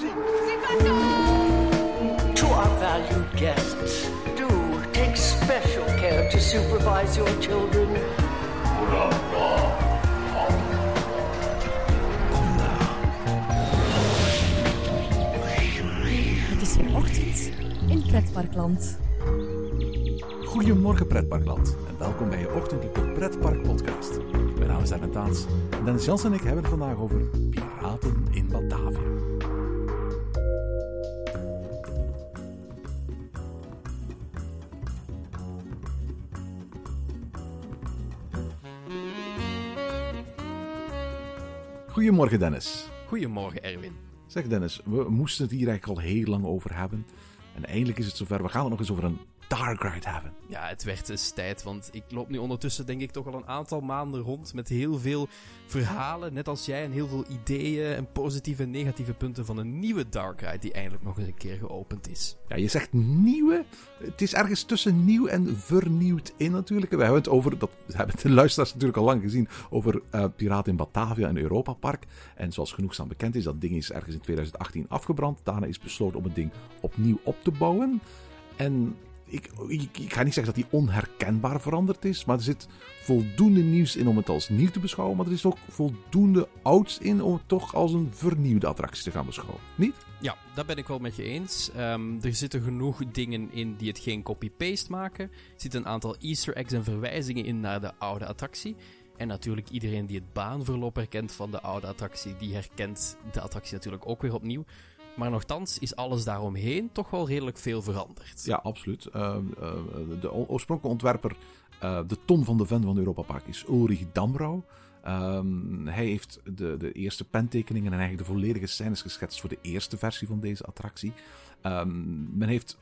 To our valued guests, do take special care to supervise your children. Het is weer ochtend in Pretparkland. Goedemorgen pretparkland en welkom bij je ochtendelijke pretpark podcast. Mijn naam is Ernest Taans en Dennis Jans en ik hebben het vandaag over piraten in Batavia. Goedemorgen Dennis. Goedemorgen, Erwin. Zeg Dennis, we moesten het hier eigenlijk al heel lang over hebben. En eindelijk is het zover. We gaan het nog eens over een dark ride hebben. Ja, het werd eens tijd, want ik loop nu ondertussen denk ik toch al een aantal maanden rond met heel veel verhalen, net als jij, en heel veel ideeën en positieve en negatieve punten van een nieuwe dark ride die eindelijk nog eens een keer geopend is. Ja, je zegt nieuwe. Het is ergens tussen nieuw en vernieuwd in natuurlijk. We hebben het over, dat hebben de luisteraars natuurlijk al lang gezien, over uh, Piraten in Batavia en Europa Park. En zoals genoegzaam bekend is, dat ding is ergens in 2018 afgebrand. Daarna is besloten om het ding opnieuw op te bouwen. En ik, ik, ga niet zeggen dat die onherkenbaar veranderd is, maar er zit voldoende nieuws in om het als nieuw te beschouwen. Maar er is ook voldoende ouds in om het toch als een vernieuwde attractie te gaan beschouwen. Niet? Ja, dat ben ik wel met je eens. Um, er zitten genoeg dingen in die het geen copy-paste maken. Er zitten een aantal easter eggs en verwijzingen in naar de oude attractie. En natuurlijk iedereen die het baanverloop herkent van de oude attractie, die herkent de attractie natuurlijk ook weer opnieuw. Maar nogthans is alles daaromheen toch wel redelijk veel veranderd. Ja, absoluut. Uh, uh, de oorspronkelijke ontwerper, uh, de Ton van de Ven van Europa Park, is Ulrich Damrau. Um, hij heeft de, de eerste pentekeningen en eigenlijk de volledige scènes geschetst voor de eerste versie van deze attractie. Um, men heeft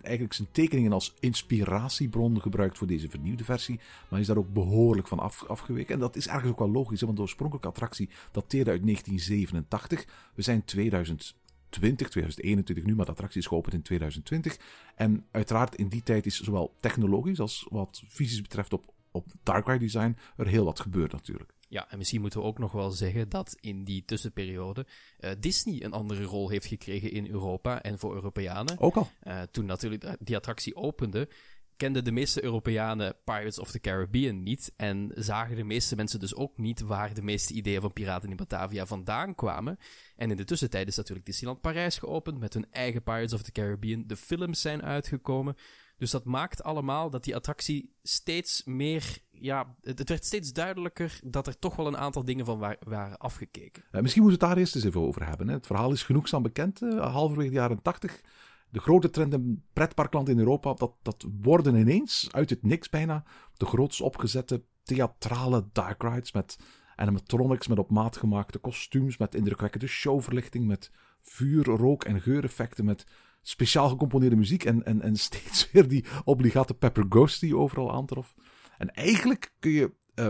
eigenlijk zijn tekeningen als inspiratiebron gebruikt voor deze vernieuwde versie. Maar is daar ook behoorlijk van af, afgeweken. En dat is ergens ook wel logisch, want de oorspronkelijke attractie dateerde uit 1987. We zijn 2020, 2021 nu, maar de attractie is geopend in 2020. En uiteraard in die tijd is zowel technologisch als wat visies betreft op, op dark ride design er heel wat gebeurd natuurlijk. Ja, en misschien moeten we ook nog wel zeggen dat in die tussenperiode uh, Disney een andere rol heeft gekregen in Europa en voor Europeanen. Ook al. Uh, toen natuurlijk die attractie opende, kenden de meeste Europeanen Pirates of the Caribbean niet. En zagen de meeste mensen dus ook niet waar de meeste ideeën van Piraten in Batavia vandaan kwamen. En in de tussentijd is natuurlijk Disneyland Parijs geopend met hun eigen Pirates of the Caribbean. De films zijn uitgekomen. Dus dat maakt allemaal dat die attractie steeds meer. Ja, het, werd steeds duidelijker dat er toch wel een aantal dingen van wa waren afgekeken. Uh, misschien moeten we het daar eerst eens even over hebben. Hè. Het verhaal is genoegzaam bekend, uh, halverwege de jaren 80. De grote trend in pretparkland in Europa, dat, dat worden ineens, uit het niks bijna, de groots opgezette theatrale dark rides met animatronics, met op maat gemaakte kostuums, met indrukwekkende showverlichting, met vuur, rook en geureffecten, met speciaal gecomponeerde muziek en, en, en steeds weer die obligate Pepper Ghost die overal aantrof. En eigenlijk kun je uh,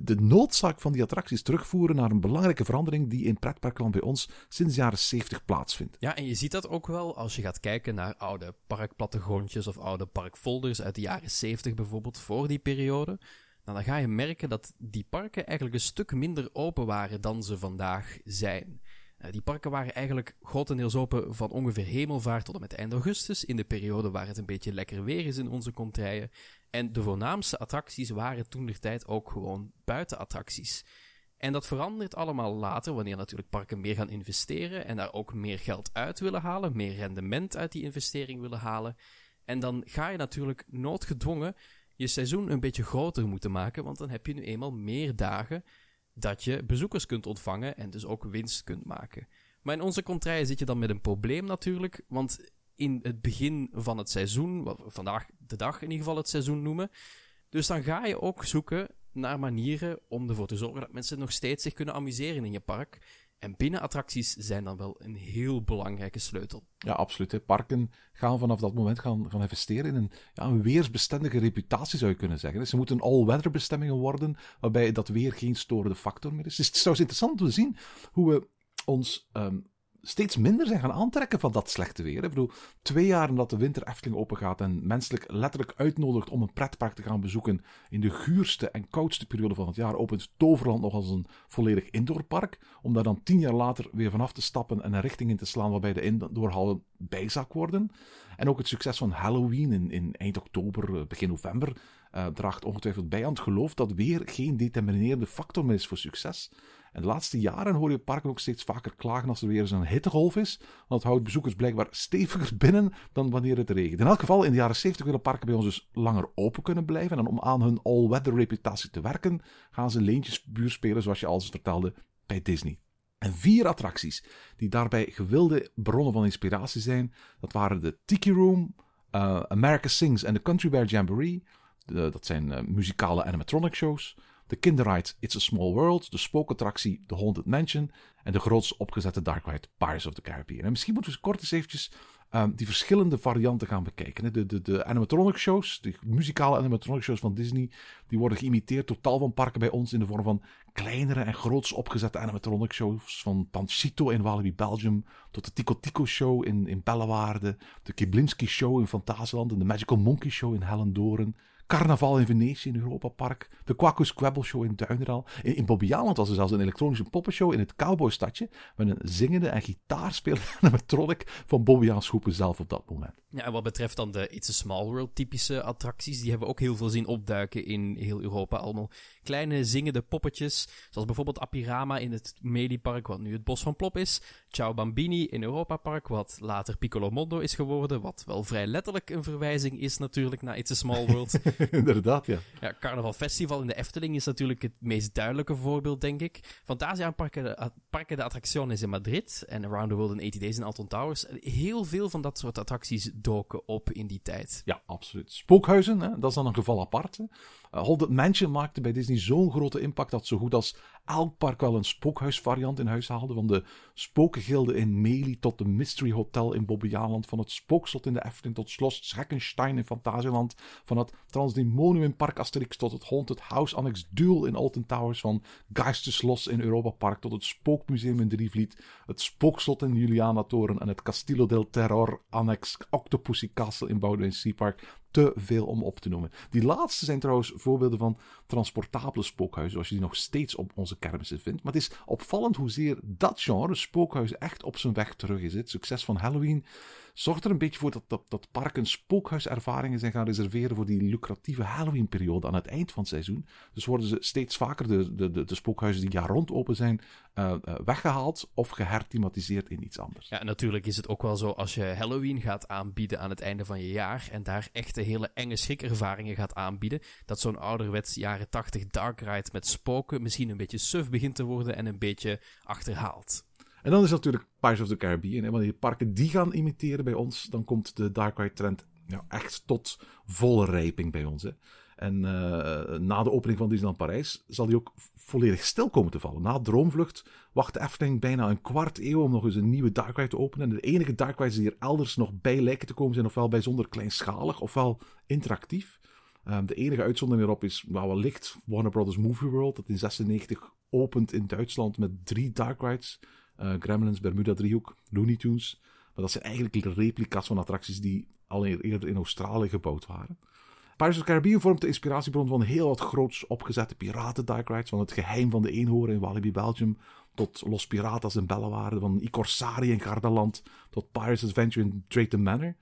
de, noodzaak van die attracties terugvoeren naar een belangrijke verandering die in pretparkland bij ons sinds de jaren 70 plaatsvindt. Ja, en je ziet dat ook wel als je gaat kijken naar oude parkplattegrondjes of oude parkfolders uit de jaren 70 bijvoorbeeld, voor die periode. Nou, dan ga je merken dat die parken eigenlijk een stuk minder open waren dan ze vandaag zijn. Uh, die parken waren eigenlijk grotendeels open van ongeveer hemelvaart tot en met eind augustus, in de periode waar het een beetje lekker weer is in onze contraien. En de voornaamste attracties waren toen de tijd ook gewoon buitenattracties. En dat verandert allemaal later, wanneer natuurlijk parken meer gaan investeren en daar ook meer geld uit willen halen, meer rendement uit die investering willen halen. En dan ga je natuurlijk noodgedwongen je seizoen een beetje groter moeten maken, want dan heb je nu eenmaal meer dagen dat je bezoekers kunt ontvangen en dus ook winst kunt maken. Maar in onze contraien zit je dan met een probleem natuurlijk, want in het begin van het seizoen, wat we vandaag de dag in ieder geval het seizoen noemen, dus dan ga je ook zoeken naar manieren om ervoor te zorgen dat mensen nog steeds zich kunnen amuseren in je park. En binnenattracties zijn dan wel een heel belangrijke sleutel. Ja, absoluut. Parken gaan vanaf dat moment gaan, gaan investeren in een, ja, een weersbestendige reputatie, zou je kunnen zeggen. Dus ze moeten all-weather bestemmingen worden, waarbij dat weer geen storende factor meer is. Dus het is trouwens interessant om te zien hoe we ons um, steeds minder zijn gaan aantrekken van dat slechte weer. Ik bedoel, twee jaar nadat de winter Efteling open gaat en menselijk letterlijk uitnodigt om een pretpark te gaan bezoeken in de guurste en koudste periode van het jaar, opent Toverland nog als een volledig indoorpark, om daar dan tien jaar later weer vanaf te stappen en een richting in te slaan waarbij de indoorhallen bijzak worden. En ook het succes van Halloween in, in eind oktober, eh, begin november, uh, draagt ongetwijfeld bij aan het geloof dat weer geen determinerende factor meer is voor succes. En de laatste jaren hoor je parken ook steeds vaker klagen als er weer eens een hittegolf is. Want het houdt bezoekers blijkbaar steviger binnen dan wanneer het regent. In elk geval, in de jaren 70 willen parken bij ons dus langer open kunnen blijven. En om aan hun all-weather reputatie te werken, gaan ze leentjesbuur spelen, zoals je al eens vertelde, bij Disney. En vier attracties die daarbij gewilde bronnen van inspiratie zijn, dat waren de Tiki Room, uh, America Sings en de Country Bear Jamboree. Dat zijn uh, muzikale animatronic shows de kinderride It's a Small World, de spookattractie The Haunted Mansion en de groots opgezette dark ride Pirates of the Caribbean. En misschien moeten we kort eens eventjes um, die verschillende varianten gaan bekijken. De, de, de animatronic shows, de muzikale animatronic shows van Disney, die worden geïmiteerd door tal van parken bij ons in de vorm van kleinere en groots opgezette animatronic shows. Van Panchito in Walibi Belgium tot de Tico Tico Show in, in Bellewaarde, de Kiblinski Show in Fantasieland en de Magical Monkey Show in Hellendoorn. Carnaval in Venetië in Europa Park. De Quackus Squabble Show in Duinral. In, in was er zelfs een elektronische poppenshow in het Cowboystadje. Met een zingende en gitaarspelende animatronic van Bobbejaans groepen zelf op dat moment. Ja, en wat betreft dan de It's a Small World typische attracties, die hebben we ook heel veel zien opduiken in heel Europa. Allemaal kleine zingende poppetjes, zoals bijvoorbeeld Apirama in het Medipark, wat nu het Bos van Plop is. Ciao Bambini in Europa Park, wat later Piccolo Mondo is geworden, wat wel vrij letterlijk een verwijzing is natuurlijk naar It's a Small World. Inderdaad, ja. Ja, Carnaval Festival in de Efteling is natuurlijk het meest duidelijke voorbeeld, denk ik. Fantasia Parken de, Parque de Attracciones in Madrid en Around the World in 80 Days in Alton Towers. Heel veel van dat soort attracties doken op in die tijd. Ja, absoluut. Spookhuizen, hè, dat is dan een geval apart. Hè. Haunted Mansion maakte bij Disney zo'n grote impact dat zo goed als elk park wel een spookhuisvariant in huis haalde. Van de spokengilde in Meli tot de Mystery Hotel in Bobbejaanland. Van het spookslot in de Efteling tot Schloss Schreckenstein in Fantasieland. Van het Transdemonium in Park Asterix tot het Haunted House Annex Duel in Alton Towers. Van Geisteslos in Europa Park tot het Spookmuseum in Drievliet. Het Spookslot in Juliana Toren en het Castillo del Terror Annex Octopussy Castle in Boudewijn Sea te veel om op te noemen. Die laatste zijn trouwens voorbeelden van transportabele spookhuizen, zoals je die nog steeds op onze kermissen vindt. Maar het is opvallend hoezeer dat genre, spookhuizen, echt op zijn weg terug is. Het succes van Halloween zorgt er een beetje voor dat, dat, dat parken spookhuiservaringen zijn gaan reserveren voor die lucratieve Halloween-periode aan het eind van het seizoen. Dus worden ze steeds vaker de, de, de, de spookhuizen die jaar rond open zijn, uh, uh, weggehaald of geherthematiseerd in iets anders. Ja, natuurlijk is het ook wel zo als je Halloween gaat aanbieden aan het einde van je jaar en daar echte hele enge schrikervaringen gaat aanbieden, dat zo'n ouderwets jaren 80 dark ride met spoken misschien een beetje suf begint te worden en een beetje achterhaald. En dan is natuurlijk Pirates of the Caribbean. En wanneer je parken die gaan imiteren bij ons, dan komt de dark ride trend ja, echt tot volle rijping bij ons. Hè. En uh, na de opening van Disneyland Parijs zal die ook volledig stil komen te vallen. Na Droomvlucht wacht de Efteling bijna een kwart eeuw om nog eens een nieuwe dark ride te openen. En de enige dark rides die er elders nog bij lijken te komen zijn ofwel bijzonder kleinschalig ofwel interactief. Um, de enige uitzondering erop is nou, wellicht Warner Brothers Movie World, dat in 96 opent in Duitsland met drie dark rides. Uh, Gremlins, Bermuda driehoek, Looney Tunes. Maar dat zijn eigenlijk replica's van attracties die al eerder in Australië gebouwd waren. Pirates of the Caribbean vormt de inspiratiebron van heel wat groots opgezette piraten dark rides. Van het geheim van de eenhoorn in Walibi Belgium tot Los Piratas in Bellewaarde. Van I Corsari in Gardaland tot Pirates Adventure in Drayton Manor.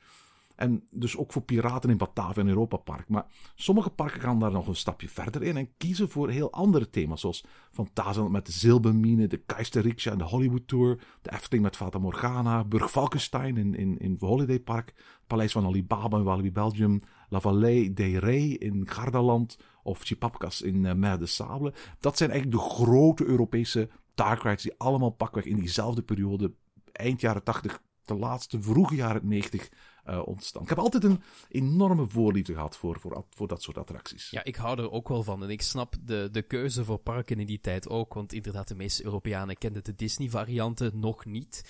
En dus ook voor piraten in Batavia en Europa Park. Maar sommige parken gaan daar nog een stapje verder in en kiezen voor heel andere thema's. Zoals Fantasieland met de Zilbermine, de Keisterriksja en de Hollywood Tour. De Efteling met Fata Morgana, Burg Falkenstein in, in, in Holiday Park. Paleis van Alibaba in Walibi Belgium. La Vallée des Rey in Gardaland. Of Chipapkas in uh, Mer de Sable. Dat zijn eigenlijk de grote Europese dark rides die allemaal pakweg in diezelfde periode, eind jaren 80, de laatste vroege jaren 90 uh, ontstaan. Ik heb altijd een enorme voorliefde gehad voor, voor, voor dat soort attracties. Ja, ik hou er ook wel van. En ik snap de, de keuze voor parken in die tijd ook. Want inderdaad, de meeste Europeanen kenden de Disney-varianten nog niet.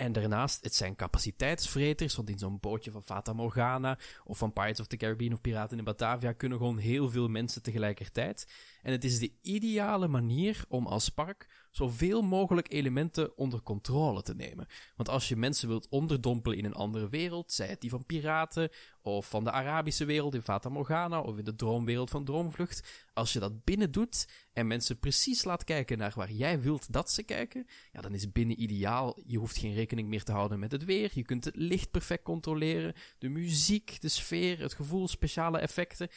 En daarnaast, het zijn capaciteitsvreters, want in zo'n bootje van Fata Morgana of van Pirates of the Caribbean of Piraten in Batavia kunnen gewoon heel veel mensen tegelijkertijd. En het is de ideale manier om als park zoveel mogelijk elementen onder controle te nemen. Want als je mensen wilt onderdompelen in een andere wereld, zij het die van piraten, of van de Arabische wereld in Fata Morgana, of in de droomwereld van Droomvlucht, als je dat binnen doet en mensen precies laat kijken naar waar jij wilt dat ze kijken, ja, dan is binnen ideaal. Je hoeft geen rekening meer te houden met het weer, je kunt het licht perfect controleren, de muziek, de sfeer, het gevoel, speciale effecten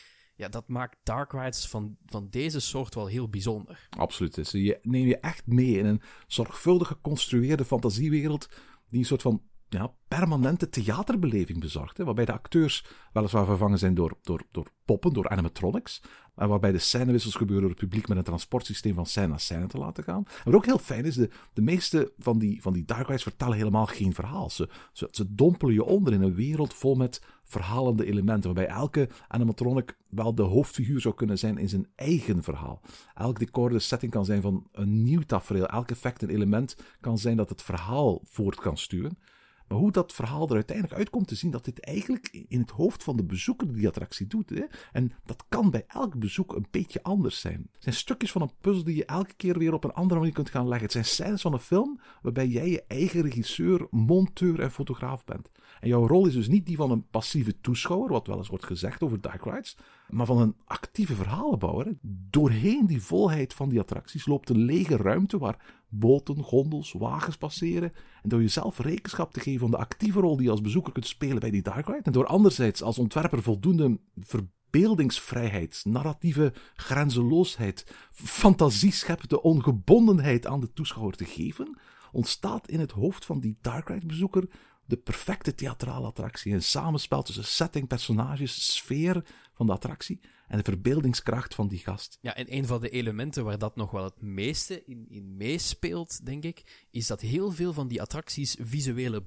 ja, dat maakt Dark Rides van, van deze soort wel heel bijzonder. Absoluut. Dus je neem je echt mee in een zorgvuldig geconstrueerde fantasiewereld die een soort van ja, permanente theaterbeleving bezorgt. Hè, waarbij de acteurs weliswaar vervangen zijn door, door, door poppen, door animatronics. En waarbij de scènewissels gebeuren door het publiek met een transportsysteem van scène naar scène te laten gaan. Wat ook heel fijn is, de, de meeste van die, van die dark rides vertellen helemaal geen verhaal. Ze, ze, ze dompelen je onder in een wereld vol met verhalende elementen. Waarbij elke animatronic wel de hoofdfiguur zou kunnen zijn in zijn eigen verhaal. Elk decor de setting kan zijn van een nieuw tafereel. Elk effect en element kan zijn dat het verhaal voort kan sturen. Maar hoe dat verhaal er uiteindelijk uitkomt te zien, dat dit eigenlijk in het hoofd van de bezoeker die attractie doet. Hè? En dat kan bij elk bezoek een beetje anders zijn. Het zijn stukjes van een puzzel die je elke keer weer op een andere manier kunt gaan leggen. Het zijn scènes van een film waarbij jij je eigen regisseur, monteur en fotograaf bent. En jouw rol is dus niet die van een passieve toeschouwer, wat wel eens wordt gezegd over dark rides, maar van een actieve verhalenbouwer. Doorheen die volheid van die attracties loopt een lege ruimte waar boten, gondels, wagens passeren. En door jezelf rekenschap te geven van de actieve rol die je als bezoeker kunt spelen bij die dark ride. En door anderzijds als ontwerper voldoende verbeeldingsvrijheid, narratieve grenzeloosheid, fantasieschepte ongebondenheid aan de toeschouwer te geven, ontstaat in het hoofd van die dark ride bezoeker de perfecte theatrale attractie. Een samenspel tussen setting, personages, sfeer van de attractie en de verbeeldingskracht van die gast. Ja, en een van de elementen waar dat nog wel het meeste in, in meespeelt, denk ik, is dat heel veel van die attracties visuele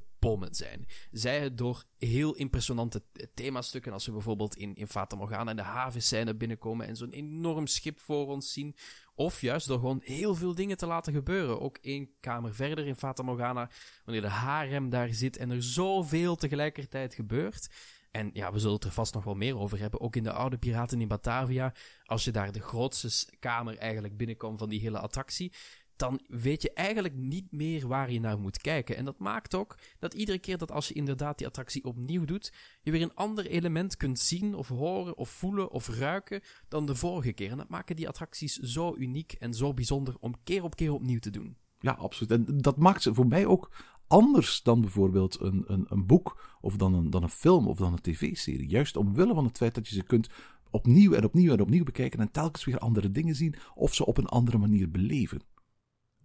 zijn. Zij het door heel impressionante themastukken, als we bijvoorbeeld in, in Fata Morgana in de havenscène binnenkomen en zo'n enorm schip voor ons zien, of juist door gewoon heel veel dingen te laten gebeuren. Ook één kamer verder in Fata Morgana, wanneer de harem daar zit en er zoveel tegelijkertijd gebeurt. En ja, we zullen het er vast nog wel meer over hebben. Ook in de oude Piraten in Batavia. Als je daar de grootste kamer eigenlijk binnenkomt van die hele attractie. Dan weet je eigenlijk niet meer waar je naar moet kijken. En dat maakt ook dat iedere keer dat als je inderdaad die attractie opnieuw doet. je weer een ander element kunt zien, of horen, of voelen, of ruiken. dan de vorige keer. En dat maken die attracties zo uniek en zo bijzonder om keer op keer opnieuw te doen. Ja, absoluut. En dat maakt ze voor mij ook anders dan bijvoorbeeld een, een, een boek of dan een, dan een film of dan een tv-serie. Juist omwille van het feit dat je ze kunt opnieuw en opnieuw en opnieuw bekijken en telkens weer andere dingen zien of ze op een andere manier beleven.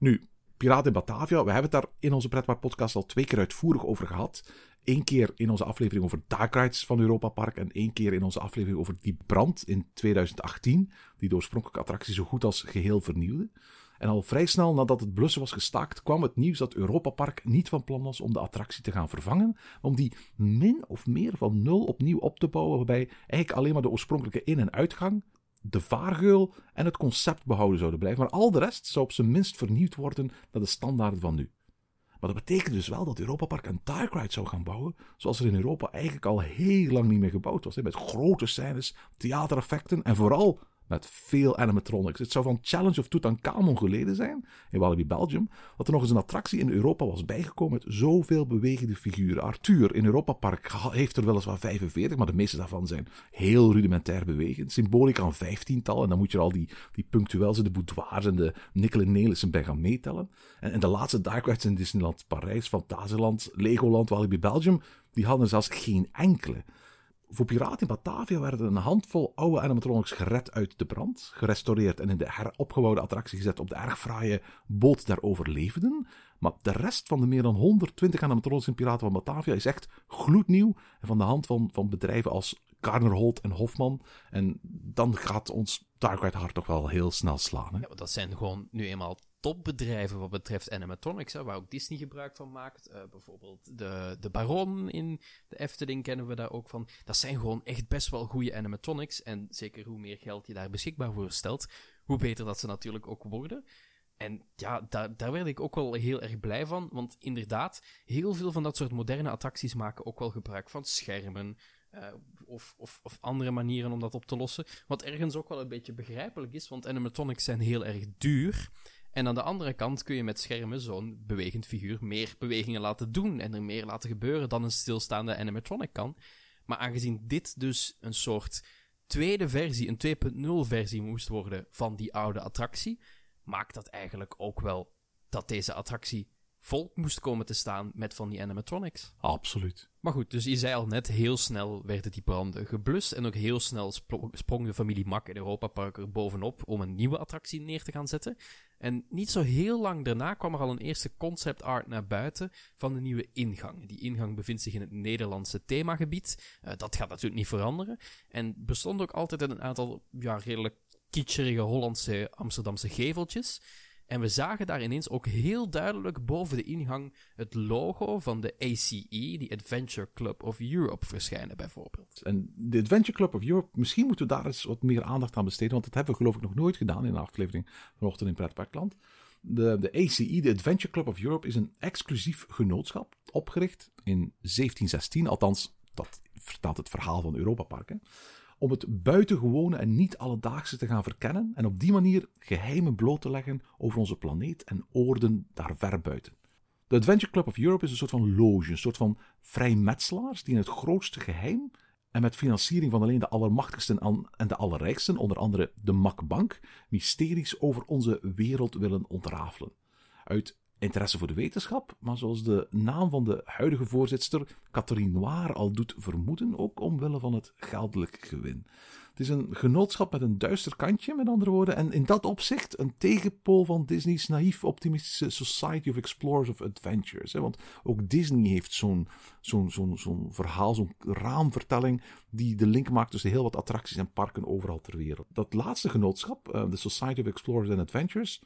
Nu, Piraten Batavia, we hebben het daar in onze Pretpark podcast al twee keer uitvoerig over gehad. Eén keer in onze aflevering over Dark Rides van Europa Park en één keer in onze aflevering over die brand in 2018, die de oorspronkelijke attractie zo goed als geheel vernieuwde. En al vrij snel nadat het blussen was gestaakt, kwam het nieuws dat Europa Park niet van plan was om de attractie te gaan vervangen, om die min of meer van nul opnieuw op te bouwen, waarbij eigenlijk alleen maar de oorspronkelijke in- en uitgang, de vaargeul en het concept behouden zouden blijven. Maar al de rest zou op zijn minst vernieuwd worden naar de standaarden van nu. Maar dat betekent dus wel dat Europa Park een dark ride zou gaan bouwen, zoals er in Europa eigenlijk al heel lang niet meer gebouwd was. Met grote scènes, theatereffecten en vooral met veel animatronics. Het zou van Challenge of Tutankhamon geleden zijn, in Walibi Belgium, dat er nog eens een attractie in Europa was bijgekomen met zoveel bewegende figuren. Arthur in Europa Park heeft er weliswaar 45, maar de meeste daarvan zijn heel rudimentair bewegend. Symboliek aan vijftiental, en dan moet je al die, die punctuels in de boudoirs en de Nickel en Nelissen bij gaan meetellen. En, en de laatste Dark in Disneyland Parijs, Fantasieland, Legoland, Walibi Belgium, die hadden zelfs geen enkele. Voor Piraten in Batavia werden een handvol oude animatronics gered uit de brand, gerestaureerd en in de heropgebouwde attractie gezet op de erg fraaie boot der overlevenden. Maar de rest van de meer dan 120 animatronics in Piraten van Batavia is echt gloednieuw en van de hand van, van bedrijven als Garner Holt en Hofman. En dan gaat ons Dark Ride hart toch wel heel snel slaan. Hè? Ja, dat zijn gewoon nu eenmaal topbedrijven wat betreft animatronics, hè, waar ook Disney gebruik van maakt. Uh, bijvoorbeeld de, de Baron in de Efteling kennen we daar ook van. Dat zijn gewoon echt best wel goede animatronics. En zeker hoe meer geld je daar beschikbaar voor stelt, hoe beter dat ze natuurlijk ook worden. En ja, daar, daar werd ik ook wel heel erg blij van. Want inderdaad, heel veel van dat soort moderne attracties maken ook wel gebruik van schermen. Uh, of, of, of, andere manieren om dat op te lossen. Wat ergens ook wel een beetje begrijpelijk is, want animatronics zijn heel erg duur. En aan de andere kant kun je met schermen zo'n bewegend figuur meer bewegingen laten doen en er meer laten gebeuren dan een stilstaande animatronic kan. Maar aangezien dit dus een soort tweede versie, een 2.0 versie moest worden van die oude attractie, maakt dat eigenlijk ook wel dat deze attractie vol moest komen te staan met van die animatronics. Absoluut. Maar goed, dus je zei al net, heel snel werden die branden geblust en ook heel snel spro- sprong de familie Mak in Europa Park er bovenop om een nieuwe attractie neer te gaan zetten. En niet zo heel lang daarna kwam er al een eerste concept art naar buiten van de nieuwe ingang. Die ingang bevindt zich in het Nederlandse themagebied. Eh, dat gaat natuurlijk niet veranderen. En bestond ook altijd uit een aantal ja, redelijk kitscherige Hollandse Amsterdamse geveltjes. En we zagen daar ineens ook heel duidelijk boven de ingang het logo van de ACE, die Adventure Club of Europe, verschijnen bijvoorbeeld. En de Adventure Club of Europe, misschien moeten we daar eens wat meer aandacht aan besteden, want dat hebben we geloof ik nog nooit gedaan in een aflevering vanochtend in Pretparkland. De, de ACE, de Adventure Club of Europe, is een exclusief genootschap, opgericht in 1716, althans, dat vertelt het verhaal van Europa Parken, om het buitengewone en niet alledaagse te gaan verkennen en op die manier geheimen bloot te leggen over onze planeet en oorden daar ver buiten. De Adventure Club of Europe is een soort van loge, een soort van vrijmetselaars die in het grootste geheim en met financiering van alleen de allermachtigsten en de allerrijksten, onder andere de Makbank, mysteries over onze wereld willen ontrafelen. Uit interesse voor de wetenschap, maar zoals de naam van de huidige voorzitter, Catherine Noir, al doet vermoeden, ook omwille van het geldelijk gewin. Het is een genootschap met een duister kantje, met andere woorden, en in dat opzicht een tegenpool van Disney's naïef optimistische Society of Explorers of Adventures. Want ook Disney heeft zo'n zo'n verhaal, zo'n raamvertelling, die de link maakt tussen heel wat attracties en parken overal ter wereld. Dat laatste genootschap, eh, de Society of Explorers and Adventures,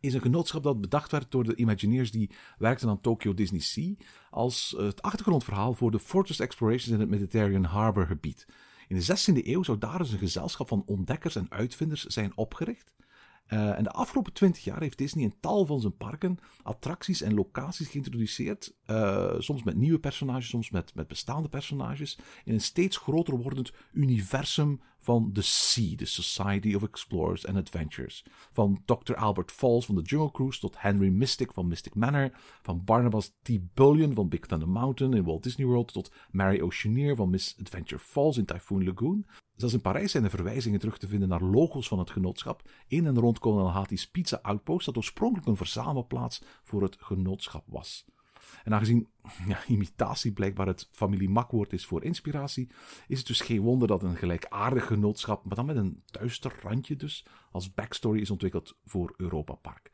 is een genootschap dat bedacht werd door de Imagineers die werkten aan Tokyo Disney Sea als het achtergrondverhaal voor de Fortress Explorations in het Mediterranean Harbor gebied. In de 16e eeuw zou daar dus een gezelschap van ontdekkers en uitvinders zijn opgericht. Uh, en de afgelopen 20 jaar heeft Disney in tal van zijn parken attracties en locaties geïntroduceerd. Uh, soms met nieuwe personages, soms met, met bestaande personages. In een steeds groter wordend universum van The Sea, de Society of Explorers and Adventures. Van Dr. Albert Falls van The Jungle Cruise tot Henry Mystic van Mystic Manor. Van Barnabas T. Bullion van Big Thunder Mountain in Walt Disney World tot Mary Oceaneer van Miss Adventure Falls in Typhoon Lagoon. Zelfs in Parijs zijn er verwijzingen terug te vinden naar logos van het genootschap in en rond Kolonel Hati's Pizza Outpost, dat oorspronkelijk een verzamelplaats voor het genootschap was. En aangezien ja, imitatie blijkbaar het familie makwoord is voor inspiratie, is het dus geen wonder dat een gelijkaardig genootschap, maar dan met een duister randje dus, als backstory is ontwikkeld voor Europa Park.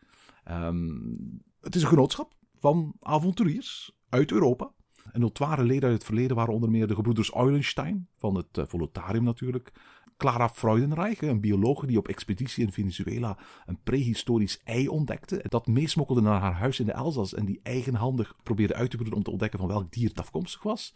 Um, het is een genootschap van avonturiers uit Europa. En notoire leden uit het verleden waren onder meer de gebroeders Eulenstein, van het uh, natuurlijk. Clara Freudenreich, een biologe die op expeditie in Venezuela een prehistorisch ei ontdekte. Dat meesmokkelde naar haar huis in de Elzas en die eigenhandig probeerde uit te broeden om te ontdekken van welk dier het afkomstig was.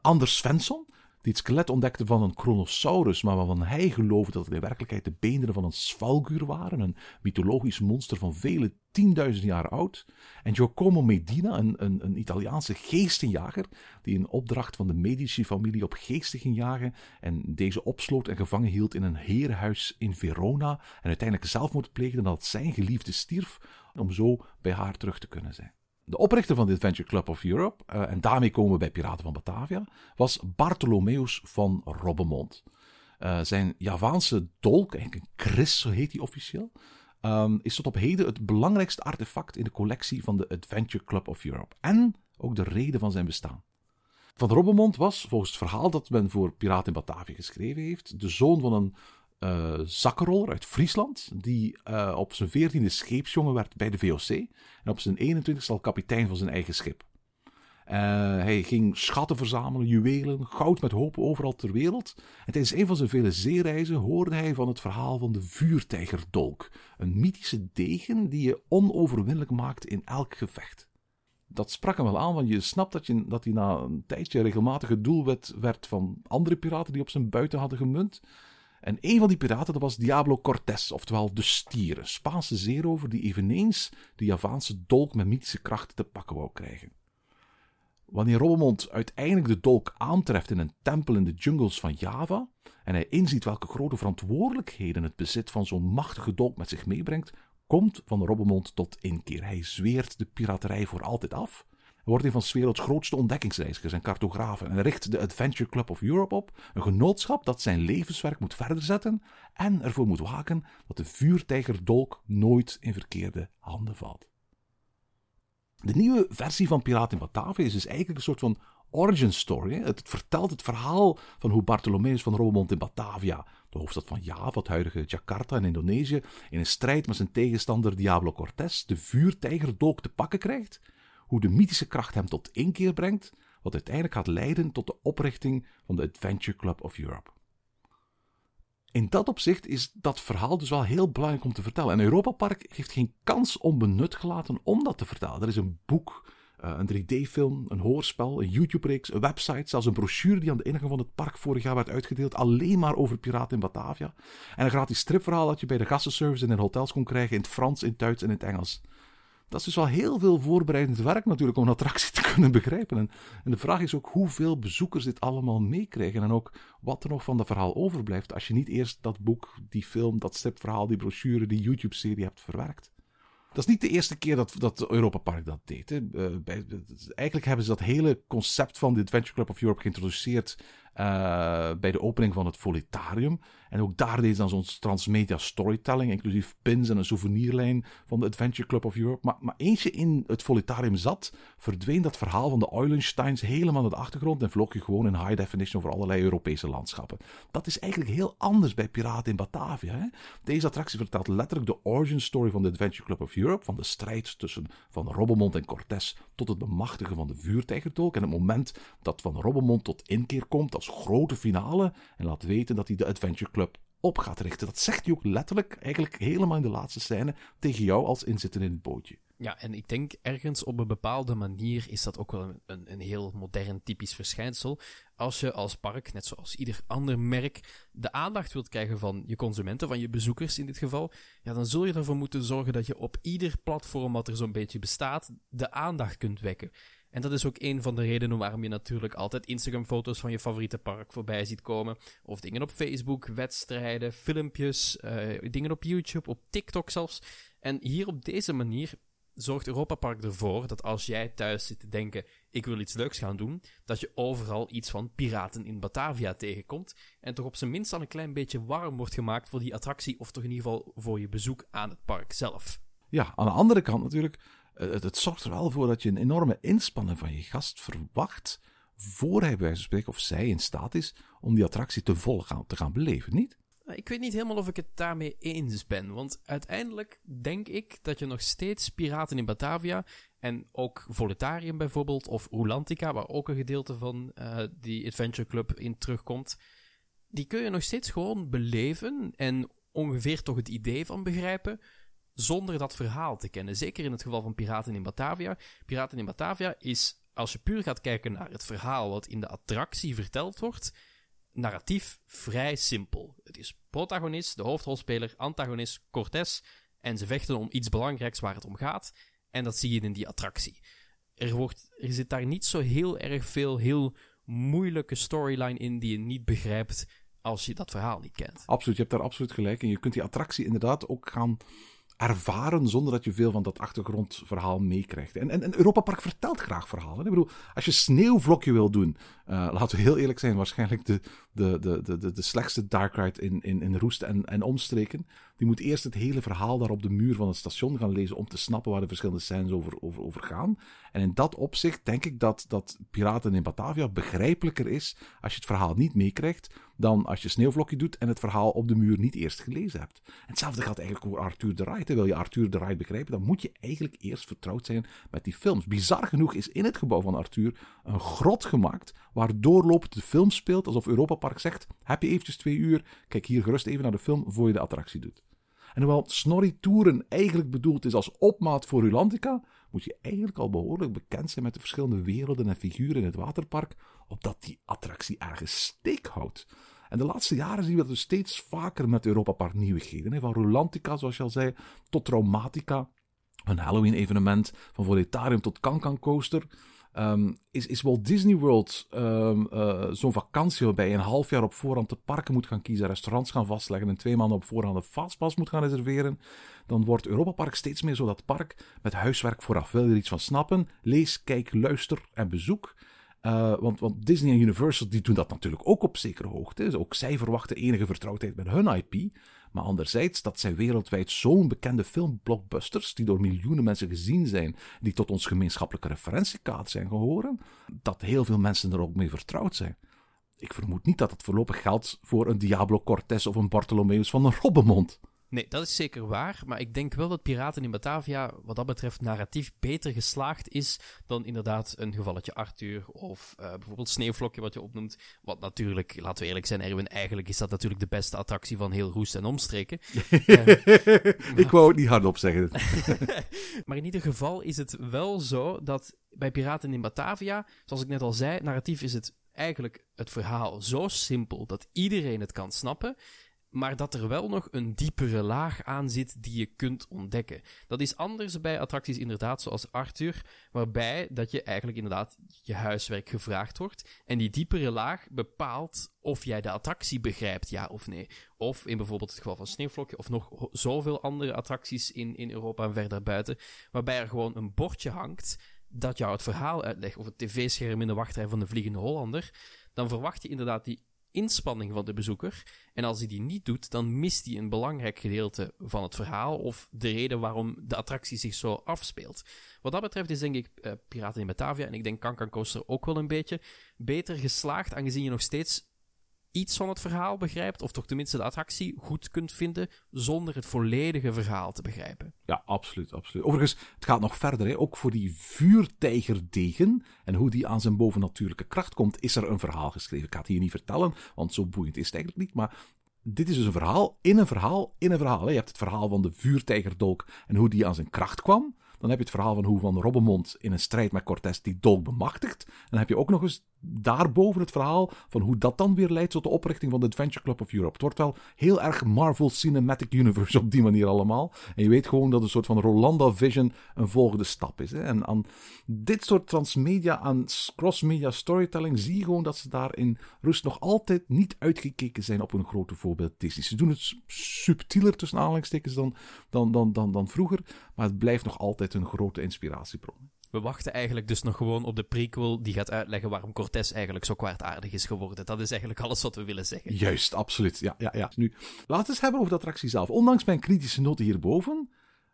Anders Svensson, die het skelet ontdekte van een Chronosaurus, maar waarvan hij geloofde dat het in werkelijkheid de beenderen van een svalguur waren, een mythologisch monster van vele tienduizend jaar oud. En Giacomo Medina, een, een, een Italiaanse geestenjager, die een opdracht van de Medici-familie op geesten ging jagen en deze opsloot en gevangen hield in een herenhuis in Verona en uiteindelijk zelfmoord pleegde nadat zijn geliefde stierf, om zo bij haar terug te kunnen zijn. De oprichter van de Adventure Club of Europe, uh, en daarmee komen we bij Piraten van Batavia, was Bartholomeus van Robbemont. Uh, zijn Javaanse dolk, eigenlijk een kris, zo heet hij officieel, um, is tot op heden het belangrijkste artefact in de collectie van de Adventure Club of Europe. En ook de reden van zijn bestaan. Van Robbemont was, volgens het verhaal dat men voor Piraten in Batavia geschreven heeft, de zoon van een uh, zakkenroller uit Friesland, die uh, op zijn veertiende scheepsjongen werd bij de VOC en op zijn 21ste al kapitein van zijn eigen schip. Uh, hij ging schatten verzamelen, juwelen, goud met hopen overal ter wereld. En tijdens een van zijn vele zeereizen hoorde hij van het verhaal van de vuurtijgerdolk, een mythische degen die je onoverwinnelijk maakt in elk gevecht. Dat sprak hem wel aan, want je snapt dat, je, dat hij na een tijdje regelmatig het doelwit werd van andere piraten die op zijn buiten hadden gemunt. En een van die piraten dat was Diablo Cortés, oftewel de stier, een Spaanse zeerover die eveneens de Javaanse dolk met mythische krachten te pakken wou krijgen. Wanneer Robbemont uiteindelijk de dolk aantreft in een tempel in de jungles van Java en hij inziet welke grote verantwoordelijkheden het bezit van zo'n machtige dolk met zich meebrengt, komt van Robbemond tot inkeer. Hij zweert de piraterij voor altijd af. Wordt een van 's werelds grootste ontdekkingsreizigers en cartografen en richt de Adventure Club of Europe op, een genootschap dat zijn levenswerk moet verder zetten en ervoor moet waken dat de vuurtijgerdolk nooit in verkeerde handen valt. De nieuwe versie van Piraten in Batavia is dus eigenlijk een soort van origin story. Het vertelt het verhaal van hoe Bartholomeus van Roermond in Batavia, de hoofdstad van Java, het huidige Jakarta in Indonesië, in een strijd met zijn tegenstander Diablo Cortés de vuurtijgerdolk te pakken krijgt. Hoe de mythische kracht hem tot inkeer brengt, wat uiteindelijk gaat leiden tot de oprichting van de Adventure Club of Europe. In dat opzicht is dat verhaal dus wel heel belangrijk om te vertellen. En Europa Park heeft geen kans onbenut gelaten om dat te vertellen. Er is een boek, eh, een 3D-film, een hoorspel, een YouTube-reeks, een website, zelfs een brochure die aan de ingang van het park vorig jaar werd uitgedeeld, alleen maar over piraten in Batavia. En een gratis stripverhaal dat je bij de gastenservice en in hotels kon krijgen in het Frans, in het Duits en in het Engels. Dat is dus wel heel veel voorbereidend werk natuurlijk om een attractie te kunnen begrijpen. En, de vraag is ook hoeveel bezoekers dit allemaal meekrijgen. En ook wat er nog van dat verhaal overblijft als je niet eerst dat boek, die film, dat stripverhaal, die brochure, die YouTube-serie hebt verwerkt. Dat is niet de eerste keer dat, dat Europa Park dat deed. Hè. Eh, bij, eigenlijk hebben ze dat hele concept van de Adventure Club of Europe geïntroduceerd eh, bij de opening van het Volitarium. En ook daar deed ze dan zo'n transmedia storytelling, inclusief pins en een souvenirlijn van de Adventure Club of Europe. Maar, maar eens je in het Volitarium zat, verdween dat verhaal van de Eulensteins helemaal naar de achtergrond en vloog je gewoon in high definition over allerlei Europese landschappen. Dat is eigenlijk heel anders bij Piraten in Batavia. Hè? Deze attractie vertelt letterlijk de origin story van de Adventure Club of Europe, van de strijd tussen Van Robbemond en Cortés tot het bemachtigen van de vuurtijgertolk en het moment dat Van Robbemond tot inkeer komt als grote finale en laat weten dat hij de Adventure Club op gaat richten. Dat zegt hij ook letterlijk, eigenlijk helemaal in de laatste scène, tegen jou als inzitter in het bootje. Ja, en ik denk ergens op een bepaalde manier is dat ook wel een, een, een heel modern typisch verschijnsel. Als je als park, net zoals ieder ander merk, de aandacht wilt krijgen van je consumenten, van je bezoekers in dit geval, ja, dan zul je ervoor moeten zorgen dat je op ieder platform wat er zo'n beetje bestaat, de aandacht kunt wekken. En dat is ook een van de redenen waarom je natuurlijk altijd Instagram-foto's van je favoriete park voorbij ziet komen. Of dingen op Facebook, wedstrijden, filmpjes, eh, dingen op YouTube, op TikTok zelfs. En hier op deze manier zorgt Europa Park ervoor dat als jij thuis zit te denken: ik wil iets leuks gaan doen, dat je overal iets van piraten in Batavia tegenkomt. En toch op zijn minst al een klein beetje warm wordt gemaakt voor die attractie, of toch in ieder geval voor je bezoek aan het park zelf. Ja, aan de andere kant natuurlijk, het, het zorgt er wel voor dat je een enorme inspanning van je gast verwacht. voor hij bij wijze van of zij in staat is om die attractie te vol te gaan beleven, niet? Ik weet niet helemaal of ik het daarmee eens ben. Want uiteindelijk denk ik dat je nog steeds Piraten in Batavia. en ook Volitarium bijvoorbeeld. of Rulantica, waar ook een gedeelte van eh, die Adventure Club in terugkomt. die kun je nog steeds gewoon beleven. en ongeveer toch het idee van begrijpen. Zonder dat verhaal te kennen. Zeker in het geval van Piraten in Batavia. Piraten in Batavia is, als je puur gaat kijken naar het verhaal wat in de attractie verteld wordt narratief vrij simpel. Het is protagonist, de hoofdrolspeler, antagonist, Cortés. En ze vechten om iets belangrijks waar het om gaat. En dat zie je in die attractie. Er, wordt, er zit daar niet zo heel erg veel heel moeilijke storyline in die je niet begrijpt als je dat verhaal niet kent. Absoluut, je hebt daar absoluut gelijk. En je kunt die attractie inderdaad ook gaan ervaren zonder dat je veel van dat achtergrondverhaal meekrijgt. En, en, Europa Park vertelt graag verhalen. Ik bedoel, als je sneeuwvlokje wil doen, uh, laten we heel eerlijk zijn, waarschijnlijk de, de, de, de, de, de slechtste dark ride in, in, in Roest en, en omstreken. Die moet eerst het hele verhaal daar op de muur van het station gaan lezen om te snappen waar de verschillende scènes over, over, over gaan. En in dat opzicht denk ik dat, dat Piraten in Batavia begrijpelijker is als je het verhaal niet meekrijgt dan als je sneeuwvlokje doet en het verhaal op de muur niet eerst gelezen hebt. En hetzelfde geldt eigenlijk over Arthur de Ride. Wil je Arthur de Ride begrijpen, dan moet je eigenlijk eerst vertrouwd zijn met die films. Bizar genoeg is in het gebouw van Arthur een grot gemaakt waar doorlopend de film speelt alsof Europa Park zegt, heb je eventjes twee uur, kijk hier gerust even naar de film voor je de attractie doet. En hoewel Snorri Touren eigenlijk bedoeld is als opmaat voor Rulantica, moet je eigenlijk al behoorlijk bekend zijn met de verschillende werelden en figuren in het waterpark, opdat die attractie ergens steek houdt. En de laatste jaren zien we dat dus steeds vaker met Europa Park nieuwigheden. Van Rulantica, zoals je al zei, tot Traumatica. Een Halloween-evenement, van Volitarium tot Cancan Coaster. Ehm, is, is Walt Disney World ehm, eh, zo'n vakantie waarbij je een half jaar op voorhand de parken moet gaan kiezen, restaurants gaan vastleggen en twee maanden op voorhand een fastpass moet gaan reserveren? Dan wordt Europa Park steeds meer zo dat park met huiswerk vooraf. Wil je er iets van snappen? Lees, kijk, luister en bezoek. Uh, want, want, Disney en Universal die doen dat natuurlijk ook op zekere hoogte. Ook zij verwachten enige vertrouwdheid met hun IP. Maar anderzijds, dat zijn wereldwijd zo'n bekende filmblockbusters, die door miljoenen mensen gezien zijn, die tot ons gemeenschappelijke referentiekaart zijn gehoren, dat heel veel mensen er ook mee vertrouwd zijn. Ik vermoed niet dat het voorlopig geldt voor een Diablo Cortez of een Bartholomeus van een Robbenmond. Nee, dat is zeker waar. Maar ik denk wel dat Piraten in Batavia, wat dat betreft, narratief beter geslaagd is dan inderdaad een gevalletje Arthur of uh, bijvoorbeeld Sneeuwvlokje, wat je opnoemt. Wat natuurlijk, laten we eerlijk zijn, Erwin, eigenlijk is dat natuurlijk de beste attractie van heel Roest en omstreken. uh, ik wou het niet hardop zeggen. maar in ieder geval is het wel zo dat bij Piraten in Batavia, zoals ik net al zei, narratief is het eigenlijk het verhaal zo simpel dat iedereen het kan snappen maar dat er wel nog een diepere laag aan zit die je kunt ontdekken. Dat is anders bij attracties inderdaad zoals Arthur, waarbij dat je eigenlijk inderdaad je huiswerk gevraagd wordt en die diepere laag bepaalt of jij de attractie begrijpt, ja of nee. Of in bijvoorbeeld het geval van Sneeuwvlokje of nog zoveel andere attracties in, in Europa en verder buiten, waarbij er gewoon een bordje hangt dat jou het verhaal uitlegt, of het tv-scherm in de wachtrij van de Vliegende Hollander, dan verwacht je inderdaad die inspanning van de bezoeker. En als hij die niet doet, dan mist hij een belangrijk gedeelte van het verhaal of de reden waarom de attractie zich zo afspeelt. Wat dat betreft is denk ik uh, Piraten in Batavia en ik denk Kankan Coaster ook wel een beetje beter geslaagd, aangezien je nog steeds iets van het verhaal begrijpt, of toch tenminste de attractie goed kunt vinden, zonder het volledige verhaal te begrijpen. Ja, absoluut, absoluut. Overigens, het gaat nog verder. Hè. Ook voor die vuurtijgerdegen en hoe die aan zijn bovennatuurlijke kracht komt, is er een verhaal geschreven. Ik ga het hier niet vertellen, want zo boeiend is het eigenlijk niet, maar dit is dus een verhaal in een verhaal in een verhaal. Hè. Je hebt het verhaal van de vuurtijgerdolk en hoe die aan zijn kracht kwam. Dan heb je het verhaal van hoe Van Robbenmond in een strijd met Cortés die dolk bemachtigt. Dan heb je ook nog eens daarboven het verhaal van hoe dat dan weer leidt tot de oprichting van de Adventure Club of Europe. Het wordt wel heel erg Marvel Cinematic Universe op die manier allemaal. En je weet gewoon dat een soort van Rolanda Vision een volgende stap is. Hè. En aan dit soort transmedia, aan cross-media storytelling, zie je gewoon dat ze daar in Rust nog altijd niet uitgekeken zijn op een grote voorbeeld Disney. Ze doen het subtieler tussen aanhalingstekens dan, dan, dan, dan, dan vroeger, maar het blijft nog altijd een grote inspiratiebron. We wachten eigenlijk dus nog gewoon op de prequel die gaat uitleggen waarom Cortés eigenlijk zo kwaadaardig is geworden. Dat is eigenlijk alles wat we willen zeggen. Juist, absoluut. Ja, ja, ja. Nu, laten we eens hebben over de attractie zelf. Ondanks mijn kritische noten hierboven,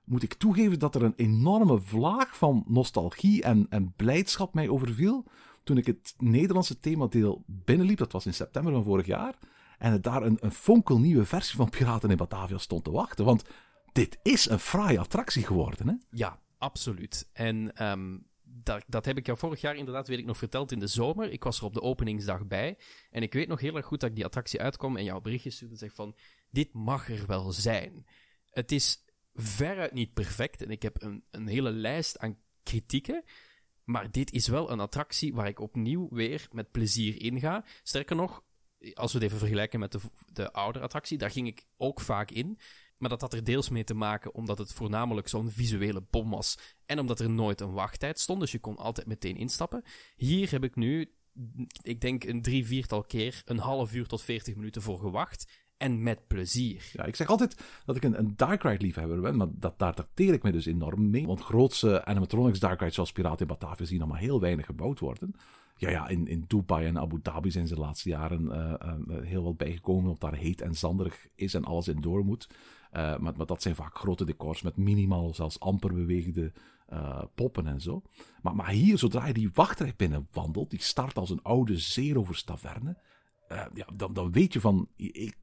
moet ik toegeven dat er een enorme vlaag van nostalgie en, en blijdschap mij overviel toen ik het Nederlandse themadeel binnenliep. Dat was in september van vorig jaar. En het daar een, een fonkelnieuwe versie van Piraten in Batavia stond te wachten. Want dit is een fraaie attractie geworden, hè? Ja, Absoluut. En um, dat, dat heb ik jou vorig jaar inderdaad, weet ik nog, verteld in de zomer. Ik was er op de openingsdag bij. En ik weet nog heel erg goed dat ik die attractie uitkwam en jouw berichtje stuurde en zeg van, dit mag er wel zijn. Het is veruit niet perfect en ik heb een, een hele lijst aan kritieken. Maar dit is wel een attractie waar ik opnieuw weer met plezier in ga. Sterker nog, als we het even vergelijken met de, de oude attractie, daar ging ik ook vaak in. Maar dat had er deels mee te maken omdat het voornamelijk zo'n visuele bom was. En omdat er nooit een wachttijd stond, dus je kon altijd meteen instappen. Hier heb ik nu, ik denk een drie, viertal keer, een half uur tot veertig minuten voor gewacht. En met plezier. Ja, ik zeg altijd dat ik een, dark ride liefhebber ben, maar dat, daar dateer ik me dus enorm mee. Want grootse animatronics dark rides zoals Piraten in Batavia zien nog maar heel weinig gebouwd worden. Ja, ja in, in Dubai en Abu Dhabi zijn ze de laatste jaren uh, uh, heel wat bijgekomen, omdat daar heet en zanderig is en alles in door moet. Uh, maar, maar, dat zijn vaak grote decors met minimaal, zelfs amper bewegende uh, poppen en zo. Maar, maar, hier, zodra je die wachtrij binnen wandelt, die start als een oude zeeroverstaverne. Uh, ja, dan, dan weet je van,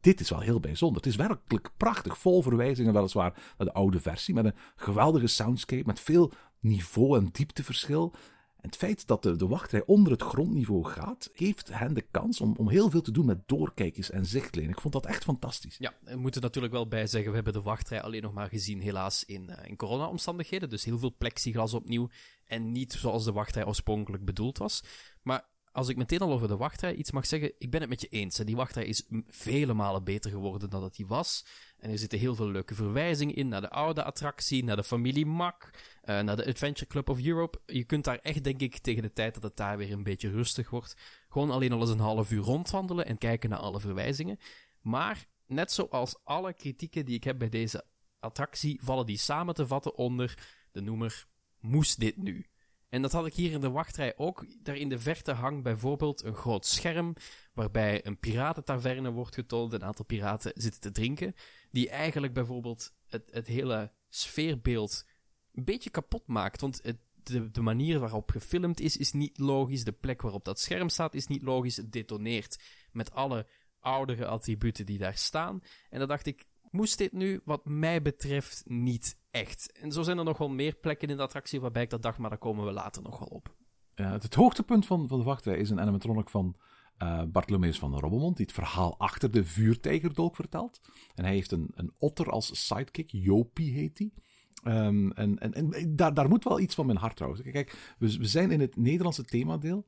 dit is wel heel bijzonder. Het is werkelijk prachtig, vol verwijzingen weliswaar naar de oude versie. Met een geweldige soundscape, met veel niveau- en diepteverschil het feit dat de, de wachtrij onder het grondniveau gaat, geeft hen de kans om, om heel veel te doen met doorkijkers en zichtlijnen. Ik vond dat echt fantastisch. Ja, we moeten natuurlijk wel bij zeggen, we hebben de wachtrij alleen nog maar gezien helaas in, uh, in corona-omstandigheden. Dus heel veel plexiglas opnieuw en niet zoals de wachtrij oorspronkelijk bedoeld was. Maar als ik meteen al over de wachtrij iets mag zeggen, ik ben het met je eens. Die wachtrij is vele malen beter geworden dan dat die was. En er zitten heel veel leuke verwijzingen in naar de oude attractie, naar de familie Mack, eh, naar de Adventure Club of Europe. Je kunt daar echt, denk ik, tegen de tijd dat het daar weer een beetje rustig wordt, gewoon alleen al eens een half uur rondwandelen en kijken naar alle verwijzingen. Maar, net zoals alle kritieken die ik heb bij deze attractie, vallen die samen te vatten onder de noemer Moest dit nu? En dat had ik hier in de wachtrij ook. Daar in de verte hangt bijvoorbeeld een groot scherm waarbij een piratentaverne wordt getoond. Een aantal piraten zitten te drinken. Die eigenlijk bijvoorbeeld het, het hele sfeerbeeld een beetje kapot maakt. Want de, de manier waarop gefilmd is, is niet logisch. De plek waarop dat scherm staat, is niet logisch. Het detoneert met alle oudere attributen die daar staan. En dan dacht ik, moest dit nu, wat mij betreft, niet echt. En zo zijn er nog wel meer plekken in de attractie waarbij ik dat dacht, maar daar komen we later nog wel op. Ja, het, hoogtepunt van, van de wachtrij is een animatronic van eh Bartholomeus van Robbemond, die het verhaal achter de vuurtijgerdolk vertelt. En hij heeft een, een otter als sidekick, Jopie heet die. Ehm, en en, en daar, daar moet wel iets van mijn hart trouwens. Kijk, we, zijn in het Nederlandse themadeel.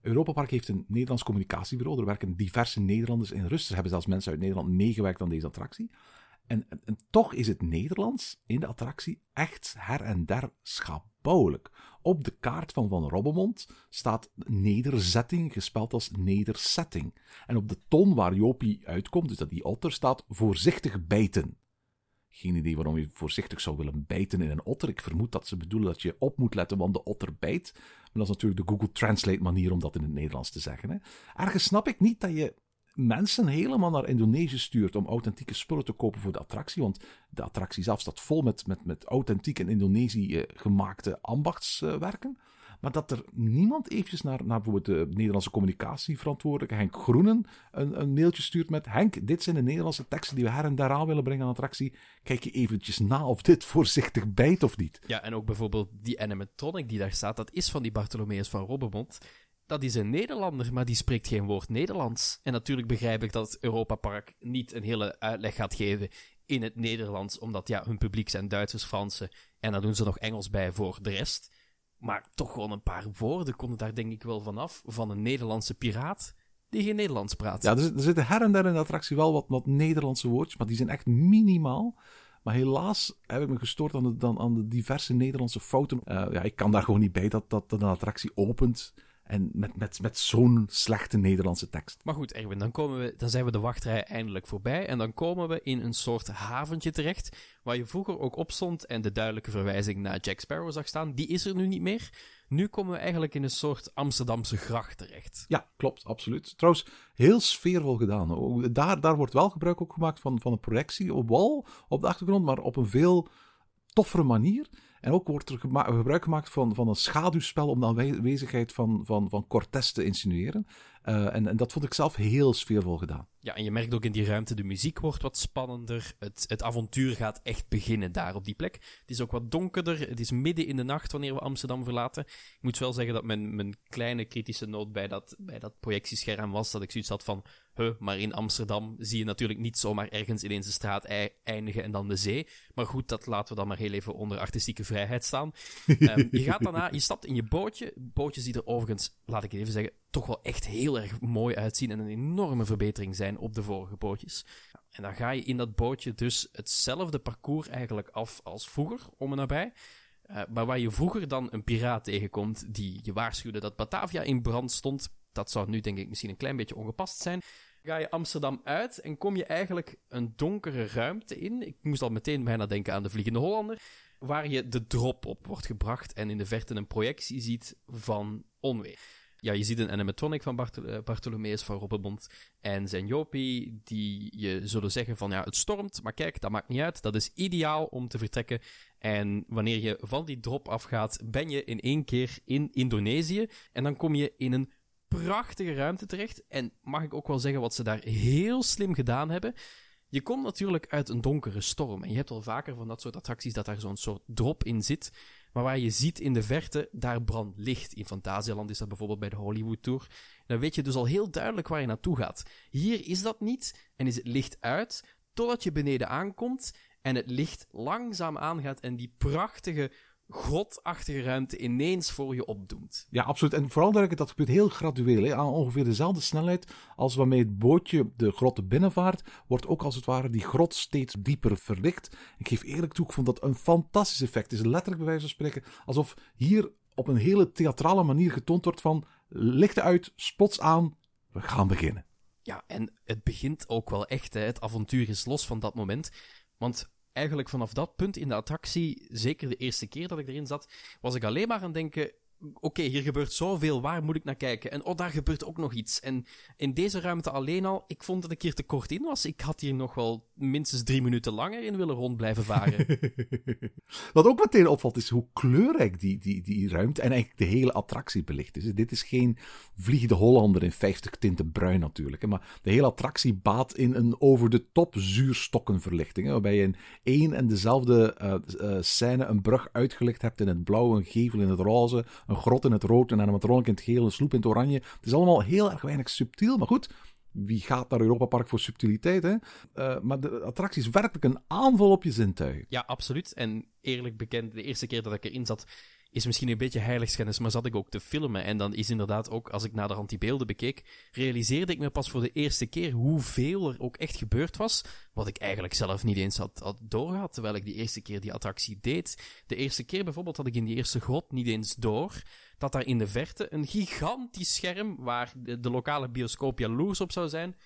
Europa Park heeft een Nederlands communicatiebureau. Er werken diverse Nederlanders in rust. Er hebben zelfs mensen uit Nederland meegewerkt aan deze attractie. En, en, en toch is het Nederlands in de attractie echt her en der schabouwelijk. Op de kaart van Van Robbemond staat nederzetting gespeld als nederzetting. En op de ton waar Jopie uitkomt, dus dat die otter, staat voorzichtig bijten. Geen idee waarom je voorzichtig zou willen bijten in een otter. Ik vermoed dat ze bedoelen dat je op moet letten, want de otter bijt. Maar dat is natuurlijk de Google Translate manier om dat in het Nederlands te zeggen. Hè. Ergens snap ik niet dat je mensen helemaal naar Indonesië stuurt om authentieke spullen te kopen voor de attractie. Want de attractie zelf staat vol met, met, met authentiek in Indonesië eh, gemaakte ambachtswerken. Maar dat er niemand eventjes naar, naar bijvoorbeeld de Nederlandse communicatieverantwoordelijke Henk Groenen een, een mailtje stuurt met Henk, dit zijn de Nederlandse teksten die we her en daar aan willen brengen aan attractie. Kijk je eventjes na of dit voorzichtig bijt of niet. Ja, en ook bijvoorbeeld die animatronic die daar staat, dat is van die Bartholomeus van Robbemond. Dat is een Nederlander, maar die spreekt geen woord Nederlands. En natuurlijk begrijp ik dat Europa Park niet een hele uitleg gaat geven in het Nederlands, omdat ja, hun publiek zijn Duitsers, Fransen en dan doen ze nog Engels bij voor de rest. Maar toch gewoon een paar woorden konden daar denk ik wel vanaf, van een Nederlandse piraat die geen Nederlands praat. Ja, er, er zitten her en der in de attractie wel wat, Nederlandse woordjes, maar die zijn echt minimaal. Maar helaas heb ik me gestoord aan de, aan de diverse Nederlandse fouten. Eh, ja, ik kan daar gewoon niet bij dat, dat, dat een attractie opent en met, met, met zo'n slechte Nederlandse tekst. Maar goed, Erwin, dan, komen we, dan zijn we de wachtrij eindelijk voorbij. En dan komen we in een soort haventje terecht. Waar je vroeger ook op stond en de duidelijke verwijzing naar Jack Sparrow zag staan. Die is er nu niet meer. Nu komen we eigenlijk in een soort Amsterdamse gracht terecht. Ja, klopt, absoluut. Trouwens, heel sfeervol gedaan. Daar, daar wordt wel gebruik ook gemaakt van, van een projectie op wal, op de achtergrond, maar op een veel toffere manier. En ook wordt er gebruik gemaakt van, van een schaduwspel om de aanwezigheid van, van, van te insinueren. Eh, en, en dat vond ik zelf heel sfeervol gedaan. Ja, en je merkt ook in die ruimte, de muziek wordt wat spannender. Het, het avontuur gaat echt beginnen daar op die plek. Het is ook wat donkerder. Het is midden in de nacht wanneer we Amsterdam verlaten. Ik moet wel zeggen dat mijn, mijn kleine kritische noot bij dat, bij dat projectiescherm was. Dat ik zoiets had van, huh, maar in Amsterdam zie je natuurlijk niet zomaar ergens ineens de straat ei- eindigen en dan de zee. Maar goed, dat laten we dan maar heel even onder artistieke vrijheid staan. Ehm, je gaat daarna, je stapt in je bootje. Bootjes die er overigens, laat ik het even zeggen, toch wel echt heel erg mooi uitzien en een enorme verbetering zijn op de vorige bootjes. En dan ga je in dat bootje dus hetzelfde parcours eigenlijk af als vroeger, om en nabij. Eh, maar waar je vroeger dan een piraat tegenkomt die je waarschuwde dat Batavia in brand stond, dat zou nu denk ik misschien een klein beetje ongepast zijn. Ga je Amsterdam uit en kom je eigenlijk een donkere ruimte in. Ik moest al meteen bijna denken aan de Vliegende Hollander. Waar je de drop op wordt gebracht en in de verte een projectie ziet van onweer. Ja, je ziet een animatronic van Barthol eh, Bartholomeus van Robbenmond en zijn Jopie, die je zullen zeggen van ja, het stormt, maar kijk, dat maakt niet uit. Dat is ideaal om te vertrekken. En wanneer je van die drop afgaat, ben je in één keer in Indonesië. En dan kom je in een prachtige ruimte terecht. En mag ik ook wel zeggen wat ze daar heel slim gedaan hebben. Je komt natuurlijk uit een donkere storm. En je hebt al vaker van dat soort attracties dat daar zo'n soort drop in zit. Maar waar je ziet in de verte, daar brandt licht. In Fantasialand is dat bijvoorbeeld bij de Hollywood Tour. Dan weet je dus al heel duidelijk waar je naartoe gaat. Hier is dat niet en is het licht uit totdat je beneden aankomt en het licht langzaam aangaat en die prachtige grotachtige ruimte ineens voor je opdoemt. Ja, absoluut. En vooral dat dat gebeurt heel gradueel. Hè. Aan ongeveer dezelfde snelheid als waarmee het bootje de grot binnenvaart, wordt ook als het ware die grot steeds dieper verlicht. Ik geef eerlijk toe, ik vond dat een fantastisch effect. Het is letterlijk bij wijze van spreken alsof hier op een hele theatrale manier getoond wordt van lichten uit, spots aan, we gaan beginnen. Ja, en het begint ook wel echt. Hè. Het avontuur is los van dat moment. Want eigenlijk vanaf dat punt in de attractie, zeker de eerste keer dat ik erin zat, was ik alleen maar aan het denken: oké, hier gebeurt zoveel, waar moet ik naar kijken? En oh, daar gebeurt ook nog iets. En in deze ruimte alleen al, ik vond dat ik hier te kort in was. Ik had hier nog wel minstens drie minuten langer in willen rond blijven varen. Wat ook meteen opvalt is hoe kleurrijk die, die, die ruimte en eigenlijk de hele attractie belicht is. Dit is geen Vliegende Hollander in 50 tinten bruin natuurlijk. Maar de hele attractie baat in een over de top zuurstokkenverlichting. Waarbij je in één en dezelfde uh, scène een brug uitgelicht hebt in het blauw, een gevel in het roze, een grot in het rood, een animatronic in het geel, een sloep in het oranje. Het is allemaal heel erg weinig subtiel, maar goed wie gaat naar Europa Park voor subtiliteit, hè? Uh, maar de attractie is werkelijk een aanval op je zintuigen. Ja, absoluut. En eerlijk bekend, de eerste keer dat ik erin zat, is misschien een beetje heiligschennis, maar zat ik ook te filmen. En dan is inderdaad ook, als ik de die beelden bekeek, realiseerde ik me pas voor de eerste keer hoeveel er ook echt gebeurd was, wat ik eigenlijk zelf niet eens had, had doorgehad, terwijl ik die eerste keer die attractie deed. De eerste keer bijvoorbeeld had ik in die eerste grot niet eens door dat daar in de verte een gigantisch scherm, waar de, de lokale bioscoop jaloers op zou zijn,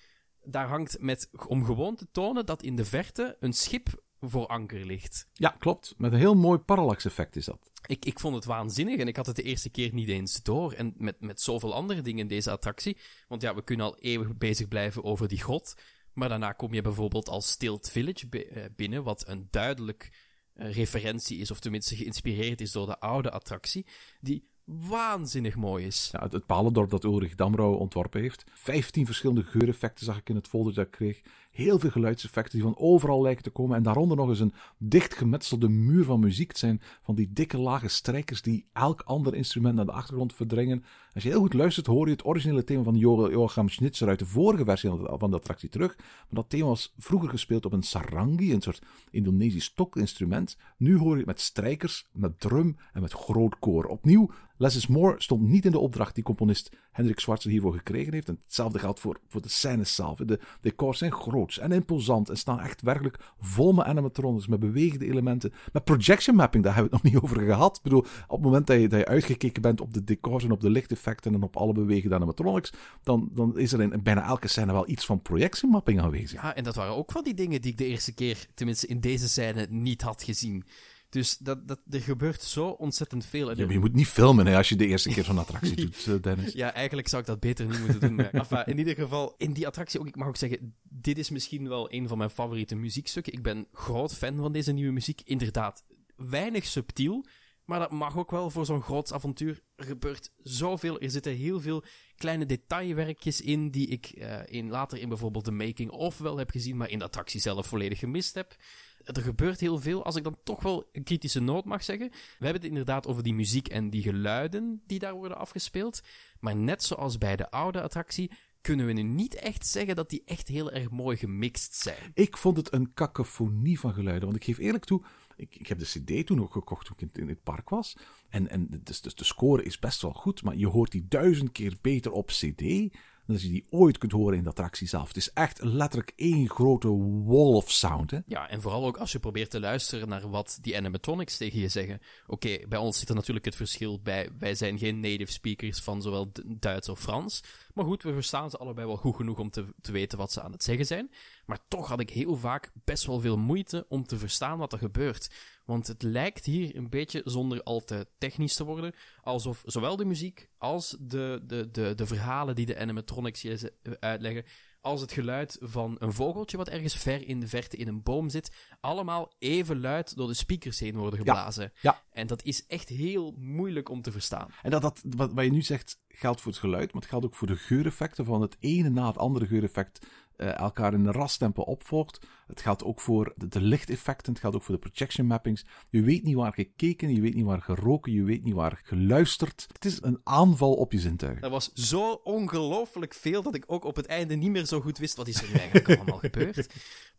daar hangt met, om gewoon te tonen dat in de verte een schip voor anker ligt. Ja, klopt. Met een heel mooi parallax-effect is dat. Ik, ik vond het waanzinnig en ik had het de eerste keer niet eens door. En met, met zoveel andere dingen in deze attractie. Want ja, we kunnen al eeuwig bezig blijven over die grot. Maar daarna kom je bijvoorbeeld als Stilt Village eh, binnen, wat een duidelijk uh, referentie is, of tenminste geïnspireerd is door de oude attractie. Die waanzinnig mooi is. Ja, het, het palendorp dat Ulrich Damrau ontworpen heeft. Vijftien verschillende geureffecten zag ik in het folder dat ik kreeg. Heel veel geluidseffecten die van overal lijken te komen. En daaronder nog eens een dicht gemetselde muur van muziek. Het zijn van die dikke lage strijkers die elk ander instrument naar de achtergrond verdringen. Als je heel goed luistert, hoor je het originele thema van Joachim Schnitzer uit de vorige versie van de attractie terug. Maar dat thema was vroeger gespeeld op een sarangi, een soort Indonesisch stokinstrument. Nu hoor je het met strijkers, met drum en met groot koor. Opnieuw Less is More stond niet in de opdracht die componist Hendrik Schwarzer hiervoor gekregen heeft. En hetzelfde geldt voor, voor de scènes zelf. De decors zijn groots en imposant en staan echt werkelijk vol met animatronics, met bewegende elementen, met projection mapping, daar hebben we het nog niet over gehad. Ik bedoel, op het moment dat je, dat je uitgekeken bent op de decors en op de lichteffecten en op alle bewegende animatronics, dan, dan is er in bijna elke scène wel iets van projection mapping aanwezig. Ja, en dat waren ook van die dingen die ik de eerste keer, tenminste in deze scène, niet had gezien. Dus dat, dat, er gebeurt zo ontzettend veel. Ja, je moet niet filmen hè, als je de eerste keer zo'n attractie doet, eh, Dennis. Ja, eigenlijk zou ik dat beter niet moeten doen. Maar, enfin, in ieder geval, in die attractie ook, ik mag ook zeggen, dit is misschien wel een van mijn favoriete muziekstukken. Ik ben groot fan van deze nieuwe muziek. Inderdaad, weinig subtiel, maar dat mag ook wel voor zo'n groot avontuur. Er gebeurt zoveel. Er zitten heel veel kleine detailwerkjes in die ik uh, in, later in bijvoorbeeld de making-of wel heb gezien, maar in de attractie zelf volledig gemist heb er gebeurt heel veel. Als ik dan toch wel een kritische noot mag zeggen. We hebben het inderdaad over die muziek en die geluiden die daar worden afgespeeld. Maar net zoals bij de oude attractie kunnen we nu niet echt zeggen dat die echt heel erg mooi gemixt zijn. Ik vond het een cacophonie van geluiden. Want ik geef eerlijk toe, ik, ik heb de CD toen ook gekocht toen ik in, het park was. En, en de score is best wel goed, maar je hoort die duizend keer beter op CD dat je die ooit kunt horen in de attractie zelf. Het is echt letterlijk één grote wall of sound. Hè? Ja, en vooral ook als je probeert te luisteren naar wat die animatronics tegen je zeggen. Oké, bij ons zit er natuurlijk het verschil bij. Wij zijn geen native speakers van zowel Duits of Frans. Maar goed, we verstaan ze allebei wel goed genoeg om te, te weten wat ze aan het zeggen zijn. Maar toch had ik heel vaak best wel veel moeite om te verstaan wat er gebeurt. Want het lijkt hier een beetje, zonder al te technisch te worden, alsof zowel de muziek als de, de, de, de verhalen die de animatronics je uitleggen, als het geluid van een vogeltje wat ergens ver in de verte in een boom zit, allemaal even luid door de speakers heen worden geblazen. Ja, En dat is echt heel moeilijk om te verstaan. En dat, dat, wat, wat je nu zegt geldt voor het geluid, maar het geldt ook voor de geureffecten van het ene na het andere geureffect eh, elkaar in een rastempo opvolgt. Het geldt ook voor de, lichteffecten, het geldt ook voor de projection mappings. Je weet niet waar gekeken, je weet niet waar geroken, je weet niet waar geluisterd. Het is een aanval op je zintuigen. Er was zo ongelooflijk veel dat ik ook op het einde niet meer zo goed wist wat is er nu eigenlijk allemaal gebeurd.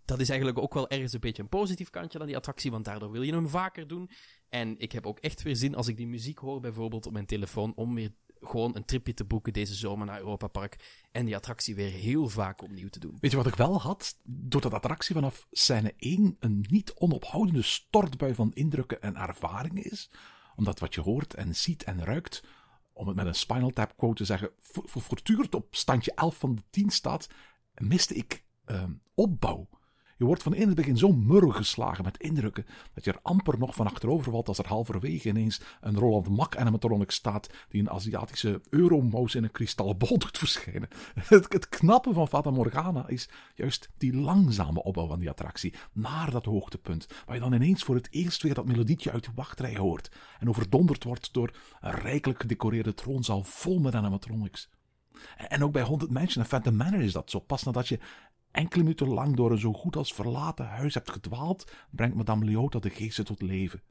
Dat is eigenlijk ook wel ergens een beetje een positief kantje aan die attractie, want daardoor wil je hem vaker doen. En ik heb ook echt weer zin als ik die muziek hoor, bijvoorbeeld op mijn telefoon, om weer gewoon een tripje te boeken deze zomer naar Europa Park en die attractie weer heel vaak opnieuw te doen. Weet je wat ik wel had? Door dat attractie vanaf scène 1 een niet onophoudende stortbui van indrukken en ervaringen is. Omdat wat je hoort en ziet en ruikt, om het met een Spinal Tap quote te zeggen, voor voortdurend op standje 11 van de 10 staat, miste ik uh, opbouw. Je wordt van in het begin zo murw geslagen met indrukken dat je er amper nog van achterover valt als er halverwege ineens een Roland Mack animatronic staat die een Aziatische euromouse in een kristallen bol doet verschijnen. Het, het knappe van Fata Morgana is juist die langzame opbouw van die attractie naar dat hoogtepunt, waar je dan ineens voor het eerst weer dat melodietje uit de wachtrij hoort en overdonderd wordt door een rijkelijk gedecoreerde troonzaal vol met animatronics. En ook bij 100 Mansion en Phantom Manor is dat zo. Pas nadat je enkele minuten lang door een zo goed als verlaten huis hebt gedwaald, brengt Madame Leota de geesten tot leven.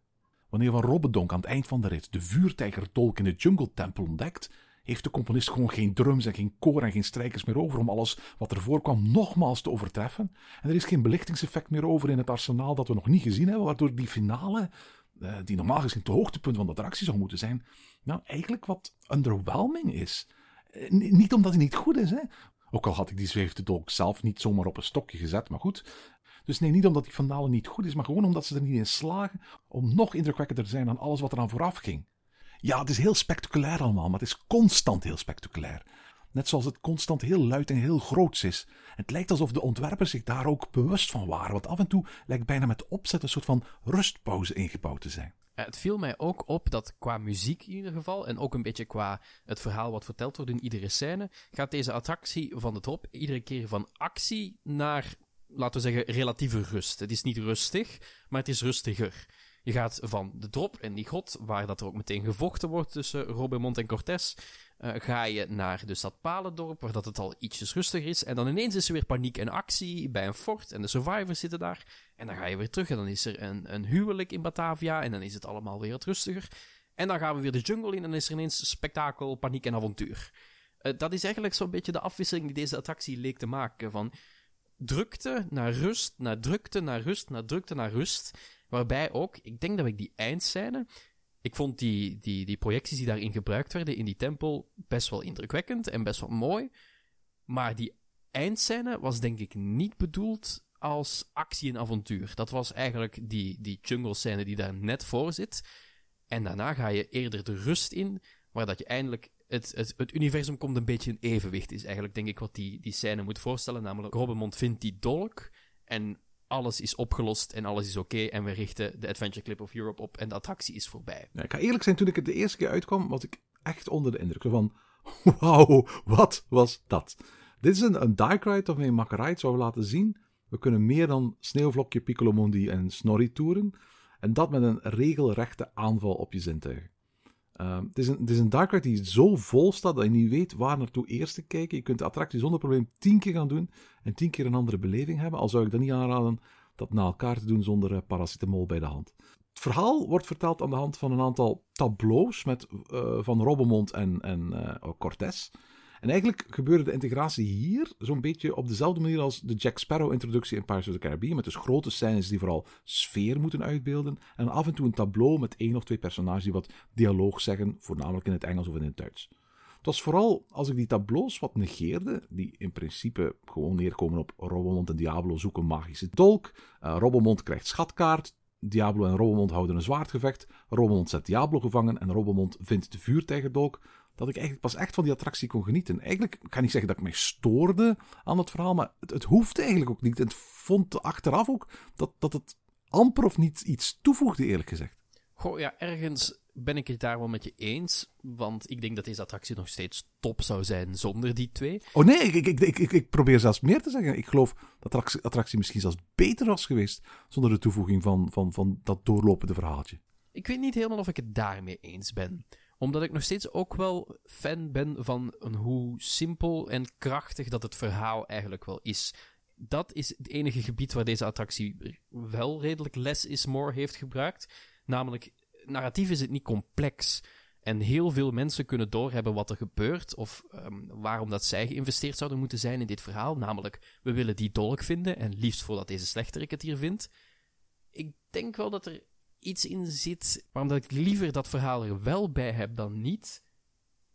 Wanneer Van Robbedonk aan het eind van de rit de vuurtijgertolk in de Jungle Temple ontdekt, heeft de componist gewoon geen drums en geen koor en geen strijkers meer over om alles wat er voorkwam nogmaals te overtreffen. En er is geen belichtingseffect meer over in het arsenaal dat we nog niet gezien hebben, waardoor die finale, eh, die normaal gezien het hoogtepunt van de attractie zou moeten zijn, nou eigenlijk wat underwhelming is. Eh, niet omdat hij niet goed is, hè, ook al had ik die zweefde dolk zelf niet zomaar op een stokje gezet, maar goed. Dus nee, niet omdat die finale niet goed is, maar gewoon omdat ze er niet in slagen om nog indrukwekkender te zijn dan alles wat er aan vooraf ging. Ja, het is heel spectaculair allemaal, maar het is constant heel spectaculair. Net zoals het constant heel luid en heel groots is. Het lijkt alsof de ontwerpers zich daar ook bewust van waren, want af en toe lijkt bijna met opzet een soort van rustpauze ingebouwd te zijn. Het viel mij ook op dat qua muziek in ieder geval, en ook een beetje qua het verhaal wat verteld wordt in iedere scène, gaat deze attractie van de drop iedere keer van actie naar, laten we zeggen, relatieve rust. Het is niet rustig, maar het is rustiger. Je gaat van de drop en die god, waar dat er ook meteen gevochten wordt tussen Robemont en Cortés, uh, ga je naar de stad Palendorp, waar dat het al ietsjes rustiger is. En dan ineens is er weer paniek en actie bij een fort en de survivors zitten daar. En dan ga je weer terug en dan is er een, een huwelijk in Batavia en dan is het allemaal weer wat rustiger. En dan gaan we weer de jungle in en dan is er ineens spektakel, paniek en avontuur. Uh, dat is eigenlijk zo'n beetje de afwisseling die deze attractie leek te maken. Van drukte naar rust, naar drukte naar rust, naar drukte naar rust. Waarbij ook, ik denk dat ik die eindscène ik vond die, die, die projecties die daarin gebruikt werden in die tempel best wel indrukwekkend en best wel mooi. Maar die eindscène was denk ik niet bedoeld als actie en avontuur. Dat was eigenlijk die, die jungle scène die daar net voor zit. En daarna ga je eerder de rust in, waar dat je eindelijk het, het, het universum komt een beetje in evenwicht, is eigenlijk denk ik wat die, die scène moet voorstellen. Namelijk, Robbenmond vindt die dolk en alles is opgelost en alles is oké. en we richten de Adventure Clip of Europe op en de attractie is voorbij. Ik ga eerlijk zijn, toen ik het de eerste keer uitkwam, was ik echt onder de indruk van... Wauw, wat was dat? Dit is een, een dark ride waarmee je makkerij zou laten zien. We kunnen meer dan Sneeuwvlokje, Piccolomundi en Snorri toeren. En dat met een regelrechte aanval op je zintuigen. Uh, het, is een, het is een die zo vol staat dat je niet weet waar naartoe eerst te kijken. Je kunt de attractie zonder probleem tien keer gaan doen en tien keer een andere beleving hebben. Al zou ik dan niet aanraden dat na elkaar te doen zonder uh, bij de hand. Het verhaal wordt verteld aan de hand van een aantal tableaus met, uh, van Robbemont en, en uh, Cortés. En eigenlijk gebeurde de integratie hier zo'n beetje op dezelfde manier als de Jack Sparrow-introductie in Pirates of the Caribbean. Met dus grote scènes die vooral sfeer moeten uitbeelden. En af en toe een tableau met één of twee personages die wat dialoog zeggen, voornamelijk in het Engels of in het Duits. Het was vooral als ik die tableaus wat negeerde, die in principe gewoon neerkomen op Robbemont en Diablo zoeken magische dolk. Uh, Robbemont krijgt schatkaart. Diablo en Robbemont houden een zwaardgevecht. Robbemont zet Diablo gevangen en Robbemont vindt de vuurtijgerdolk dat ik eigenlijk pas echt van die attractie kon genieten. Eigenlijk ik kan niet zeggen dat ik mij stoorde aan het verhaal, maar het, het hoefde eigenlijk ook niet. En het vond achteraf ook dat, dat het amper of niet iets toevoegde, eerlijk gezegd. Goh, ja, ergens ben ik het daar wel met je eens. Want ik denk dat deze attractie nog steeds top zou zijn zonder die twee. Oh nee, ik, ik, ik, ik, ik probeer zelfs meer te zeggen. Ik geloof dat de attractie, attractie misschien zelfs beter was geweest zonder de toevoeging van, van, van dat doorlopende verhaaltje. Ik weet niet helemaal of ik het daarmee eens ben. Omdat ik nog steeds ook wel fan ben van hoe simpel en krachtig dat het verhaal eigenlijk wel is. Dat is het enige gebied waar deze attractie wel redelijk less is more heeft gebruikt. Namelijk, narratief is het niet complex. En heel veel mensen kunnen doorhebben wat er gebeurt of um, waarom dat zij geïnvesteerd zouden moeten zijn in dit verhaal. Namelijk, we willen die dolk vinden en liefst voordat deze slechterik het hier vindt. Ik denk wel dat er iets in zit waarom dat ik liever dat verhaal er wel bij heb dan niet.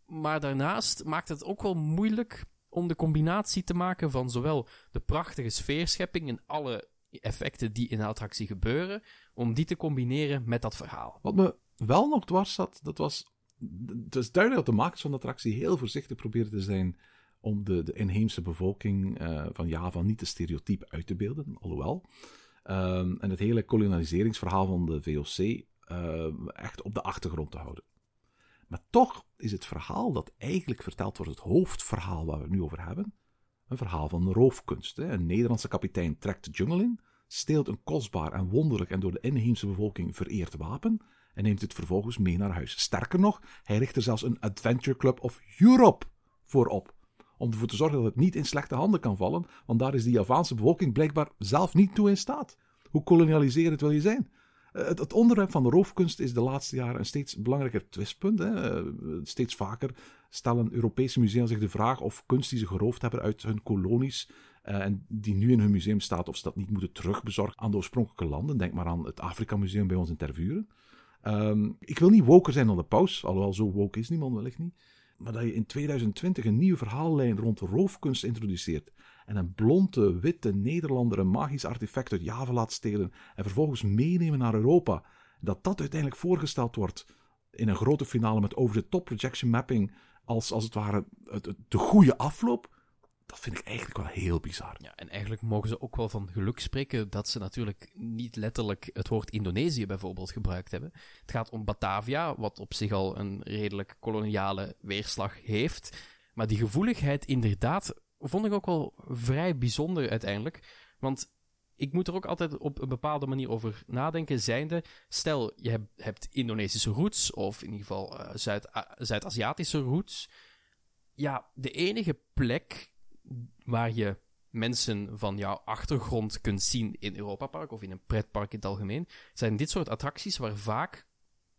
Maar daarnaast maakt het ook wel moeilijk om de combinatie te maken van zowel de prachtige sfeerschepping en alle effecten die in de attractie gebeuren, om die te combineren met dat verhaal. Wat me wel nog dwars zat, dat was het is duidelijk dat de makers van de attractie heel voorzichtig proberen te zijn om de, de inheemse bevolking uh, van Java niet te stereotyp uit te beelden, alhoewel. Um, en het hele kolonialiseringsverhaal van de VOC uh, echt op de achtergrond te houden. Maar toch is het verhaal dat eigenlijk verteld wordt, het hoofdverhaal waar we het nu over hebben, een verhaal van roofkunst. Hè. Een Nederlandse kapitein trekt de jungle in, steelt een kostbaar en wonderlijk en door de inheemse bevolking vereerd wapen en neemt het vervolgens mee naar huis. Sterker nog, hij richt er zelfs een Adventure Club of Europe voor op. Om ervoor te zorgen dat het niet in slechte handen kan vallen, want daar is de Javaanse bevolking blijkbaar zelf niet toe in staat. Hoe kolonialiserend wil je zijn? Eh, het, onderwerp van de roofkunst is de laatste jaren een steeds belangrijker twistpunt. Hè. Eh, steeds vaker stellen Europese musea zich de vraag of kunst die ze geroofd hebben uit hun kolonies uh, en die nu in hun museum staat, of ze dat niet moeten terugbezorgen aan de oorspronkelijke landen. Denk maar aan het Afrika Museum bij ons in Tervuren. Um, ik wil niet woker zijn dan de paus, alhoewel zo woke is niemand wellicht niet. Maar dat je in 2020 een nieuwe verhaallijn rond roofkunst introduceert en een blonde, witte Nederlander een magisch artefact uit Java laat stelen en vervolgens meenemen naar Europa, dat dat uiteindelijk voorgesteld wordt in een grote finale met over-the-top projection mapping als, als het ware het, de goede afloop, dat vind ik eigenlijk wel heel bizar. Ja, en eigenlijk mogen ze ook wel van geluk spreken dat ze natuurlijk niet letterlijk het woord Indonesië bijvoorbeeld gebruikt hebben. Het gaat om Batavia, wat op zich al een redelijk koloniale weerslag heeft. Maar die gevoeligheid inderdaad vond ik ook wel vrij bijzonder uiteindelijk. Want ik moet er ook altijd op een bepaalde manier over nadenken, zijnde, stel je hebt, Indonesische roots, of in ieder geval uh, Zuid-Aziatische roots. Ja, de enige plek waar je mensen van jouw achtergrond kunt zien in Europa Park of in een pretpark in het algemeen, zijn dit soort attracties waar vaak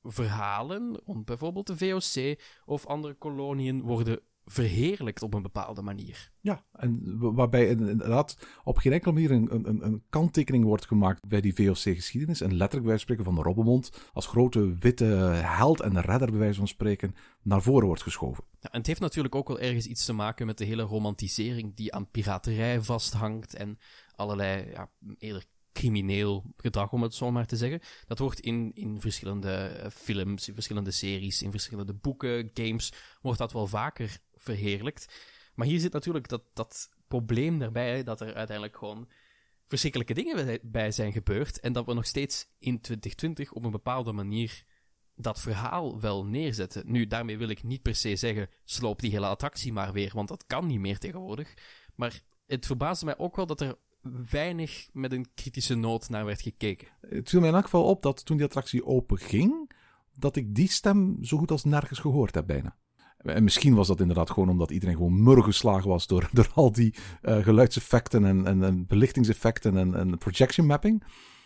verhalen rond bijvoorbeeld de VOC of andere koloniën worden verheerlijkt op een bepaalde manier. Ja, en waarbij inderdaad op geen enkele manier een, een, een kanttekening wordt gemaakt bij die VOC-geschiedenis. En letterlijk bij spreken van de Robbenmond als grote witte held en redder bij wijze van spreken naar voren wordt geschoven. Ja, en het heeft natuurlijk ook wel ergens iets te maken met de hele romantisering die aan piraterij vasthangt en allerlei ja, eerder crimineel gedrag, om het zo maar te zeggen. Dat wordt in, in verschillende eh, films, in verschillende series, in verschillende boeken, games, wordt dat wel vaker verheerlijkt. Maar hier zit natuurlijk dat, dat probleem daarbij, dat er uiteindelijk gewoon verschrikkelijke dingen bij zijn gebeurd en dat we nog steeds in 2020 op een bepaalde manier dat verhaal wel neerzetten. Nu, daarmee wil ik niet per se zeggen, sloop die hele attractie maar weer, want dat kan niet meer tegenwoordig. Maar het verbaasde mij ook wel dat er weinig met een kritische noot naar werd gekeken. Het viel mij in elk geval op dat toen die attractie open ging, dat ik die stem zo goed als nergens gehoord heb bijna. En misschien was dat inderdaad gewoon omdat iedereen gewoon murgeslagen was door, door al die uh, geluidseffecten en, en, en belichtingseffecten en, en projection mapping.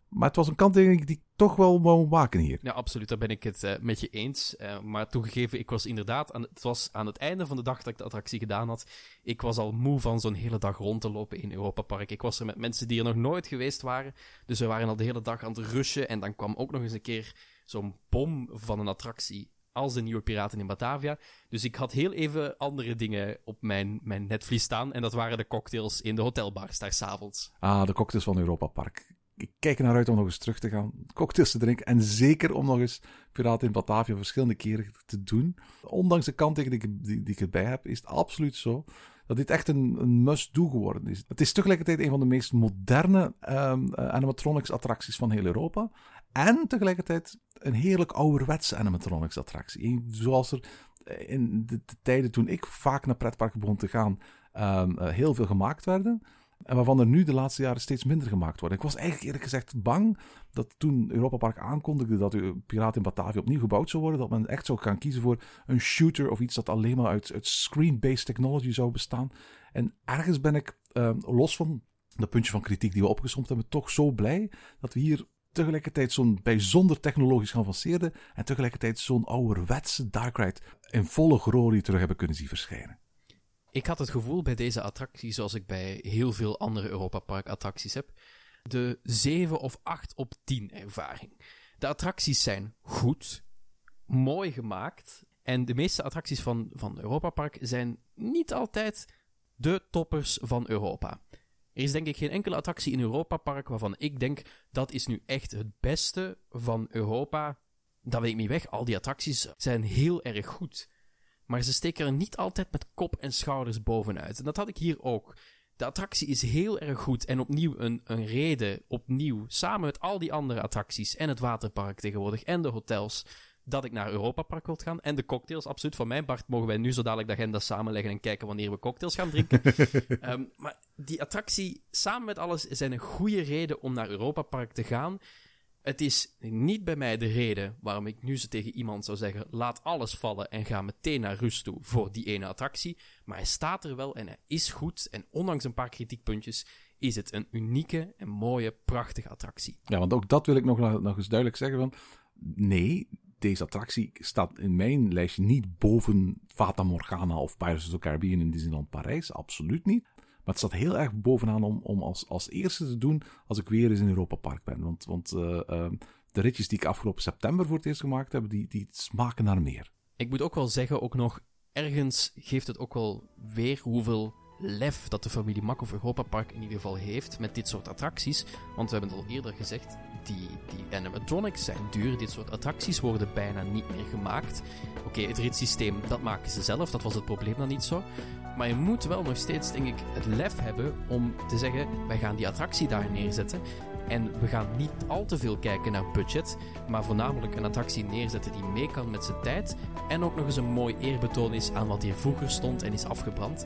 Maar het was een kanttekening die ik toch wel wou maken hier. Ja, absoluut. Daar ben ik het uh, met je eens. Uh, maar toegegeven, ik was inderdaad... Aan, het was aan het einde van de dag dat ik de attractie gedaan had. Ik was al moe van zo'n hele dag rond te lopen in Europa Park. Ik was er met mensen die er nog nooit geweest waren. Dus we waren al de hele dag aan het rushen. En dan kwam ook nog eens een keer zo'n bom van een attractie als de nieuwe Piraten in Batavia. Dus ik had heel even andere dingen op mijn, mijn netvlies staan. En dat waren de cocktails in de hotelbars daar s'avonds. Ah, de cocktails van Europa Park ik kijk er naar uit om nog eens terug te gaan, cocktails te drinken. En zeker om nog eens Piraten in Batavia verschillende keren te doen. Ondanks de kanttekening die, die, ik erbij heb, is het absoluut zo dat dit echt een, een must-do geworden is. Het is tegelijkertijd een van de meest moderne um, animatronics attracties van heel Europa. En tegelijkertijd een heerlijk ouderwetse animatronics attractie. Zoals er in de, tijden toen ik vaak naar pretparken begon te gaan, um, heel veel gemaakt werden. En waarvan er nu de laatste jaren steeds minder gemaakt worden. Ik was eigenlijk eerlijk gezegd bang dat toen Europa Park aankondigde dat Piraat in Batavia opnieuw gebouwd zou worden, dat men echt zou gaan kiezen voor een shooter of iets dat alleen maar uit, screen-based technology zou bestaan. En ergens ben ik, uh, los van dat puntje van kritiek die we opgesomd hebben, toch zo blij dat we hier tegelijkertijd zo'n bijzonder technologisch geavanceerde en tegelijkertijd zo'n ouderwetse Dark Ride in volle glorie terug hebben kunnen zien verschijnen. Ik had het gevoel bij deze attractie, zoals ik bij heel veel andere Europa Park attracties heb, de 7 of 8 op 10 ervaring. De attracties zijn goed, mooi gemaakt en de meeste attracties van, van Europa Park zijn niet altijd de toppers van Europa. Er is denk ik geen enkele attractie in Europa Park waarvan ik denk dat is nu echt het beste van Europa. Dat weet ik niet weg. Al die attracties zijn heel erg goed. Maar ze steken er niet altijd met kop en schouders bovenuit. En dat had ik hier ook. De attractie is heel erg goed en opnieuw een, een reden, opnieuw, samen met al die andere attracties en het waterpark tegenwoordig en de hotels, dat ik naar Europa Park wil gaan. En de cocktails, absoluut. Van mijn part mogen wij nu zo dadelijk de agenda samenleggen en kijken wanneer we cocktails gaan drinken. um, maar die attractie, samen met alles, zijn een goede reden om naar Europa Park te gaan. Het is niet bij mij de reden waarom ik nu zo tegen iemand zou zeggen: laat alles vallen en ga meteen naar rust toe voor die ene attractie. Maar hij staat er wel en hij is goed. En ondanks een paar kritiekpuntjes is het een unieke en mooie, prachtige attractie. Ja, want ook dat wil ik nog, nog eens duidelijk zeggen: van nee, deze attractie staat in mijn lijstje niet boven Fata Morgana of Pirates of the Caribbean in Disneyland Parijs. Absoluut niet. Maar het staat heel erg bovenaan om, om als, als eerste te doen als ik weer eens in Europa Park ben. Want, want uh, uh, de ritjes die ik afgelopen september voor het eerst gemaakt heb, die, die smaken naar meer. Ik moet ook wel zeggen, ook nog, ergens geeft het ook wel weer hoeveel lef dat de familie Mak of Europa Park in ieder geval heeft met dit soort attracties. Want we hebben het al eerder gezegd, die, die animatronics zijn duur. Dit soort attracties worden bijna niet meer gemaakt. Oké, het ritssysteem, dat maken ze zelf. Dat was het probleem dan niet zo. Maar je moet wel nog steeds, denk ik, het lef hebben om te zeggen: wij gaan die attractie daar neerzetten. En we gaan niet al te veel kijken naar budget, maar voornamelijk een attractie neerzetten die mee kan met zijn tijd. En ook nog eens een mooi eerbetoon is aan wat hier vroeger stond en is afgebrand.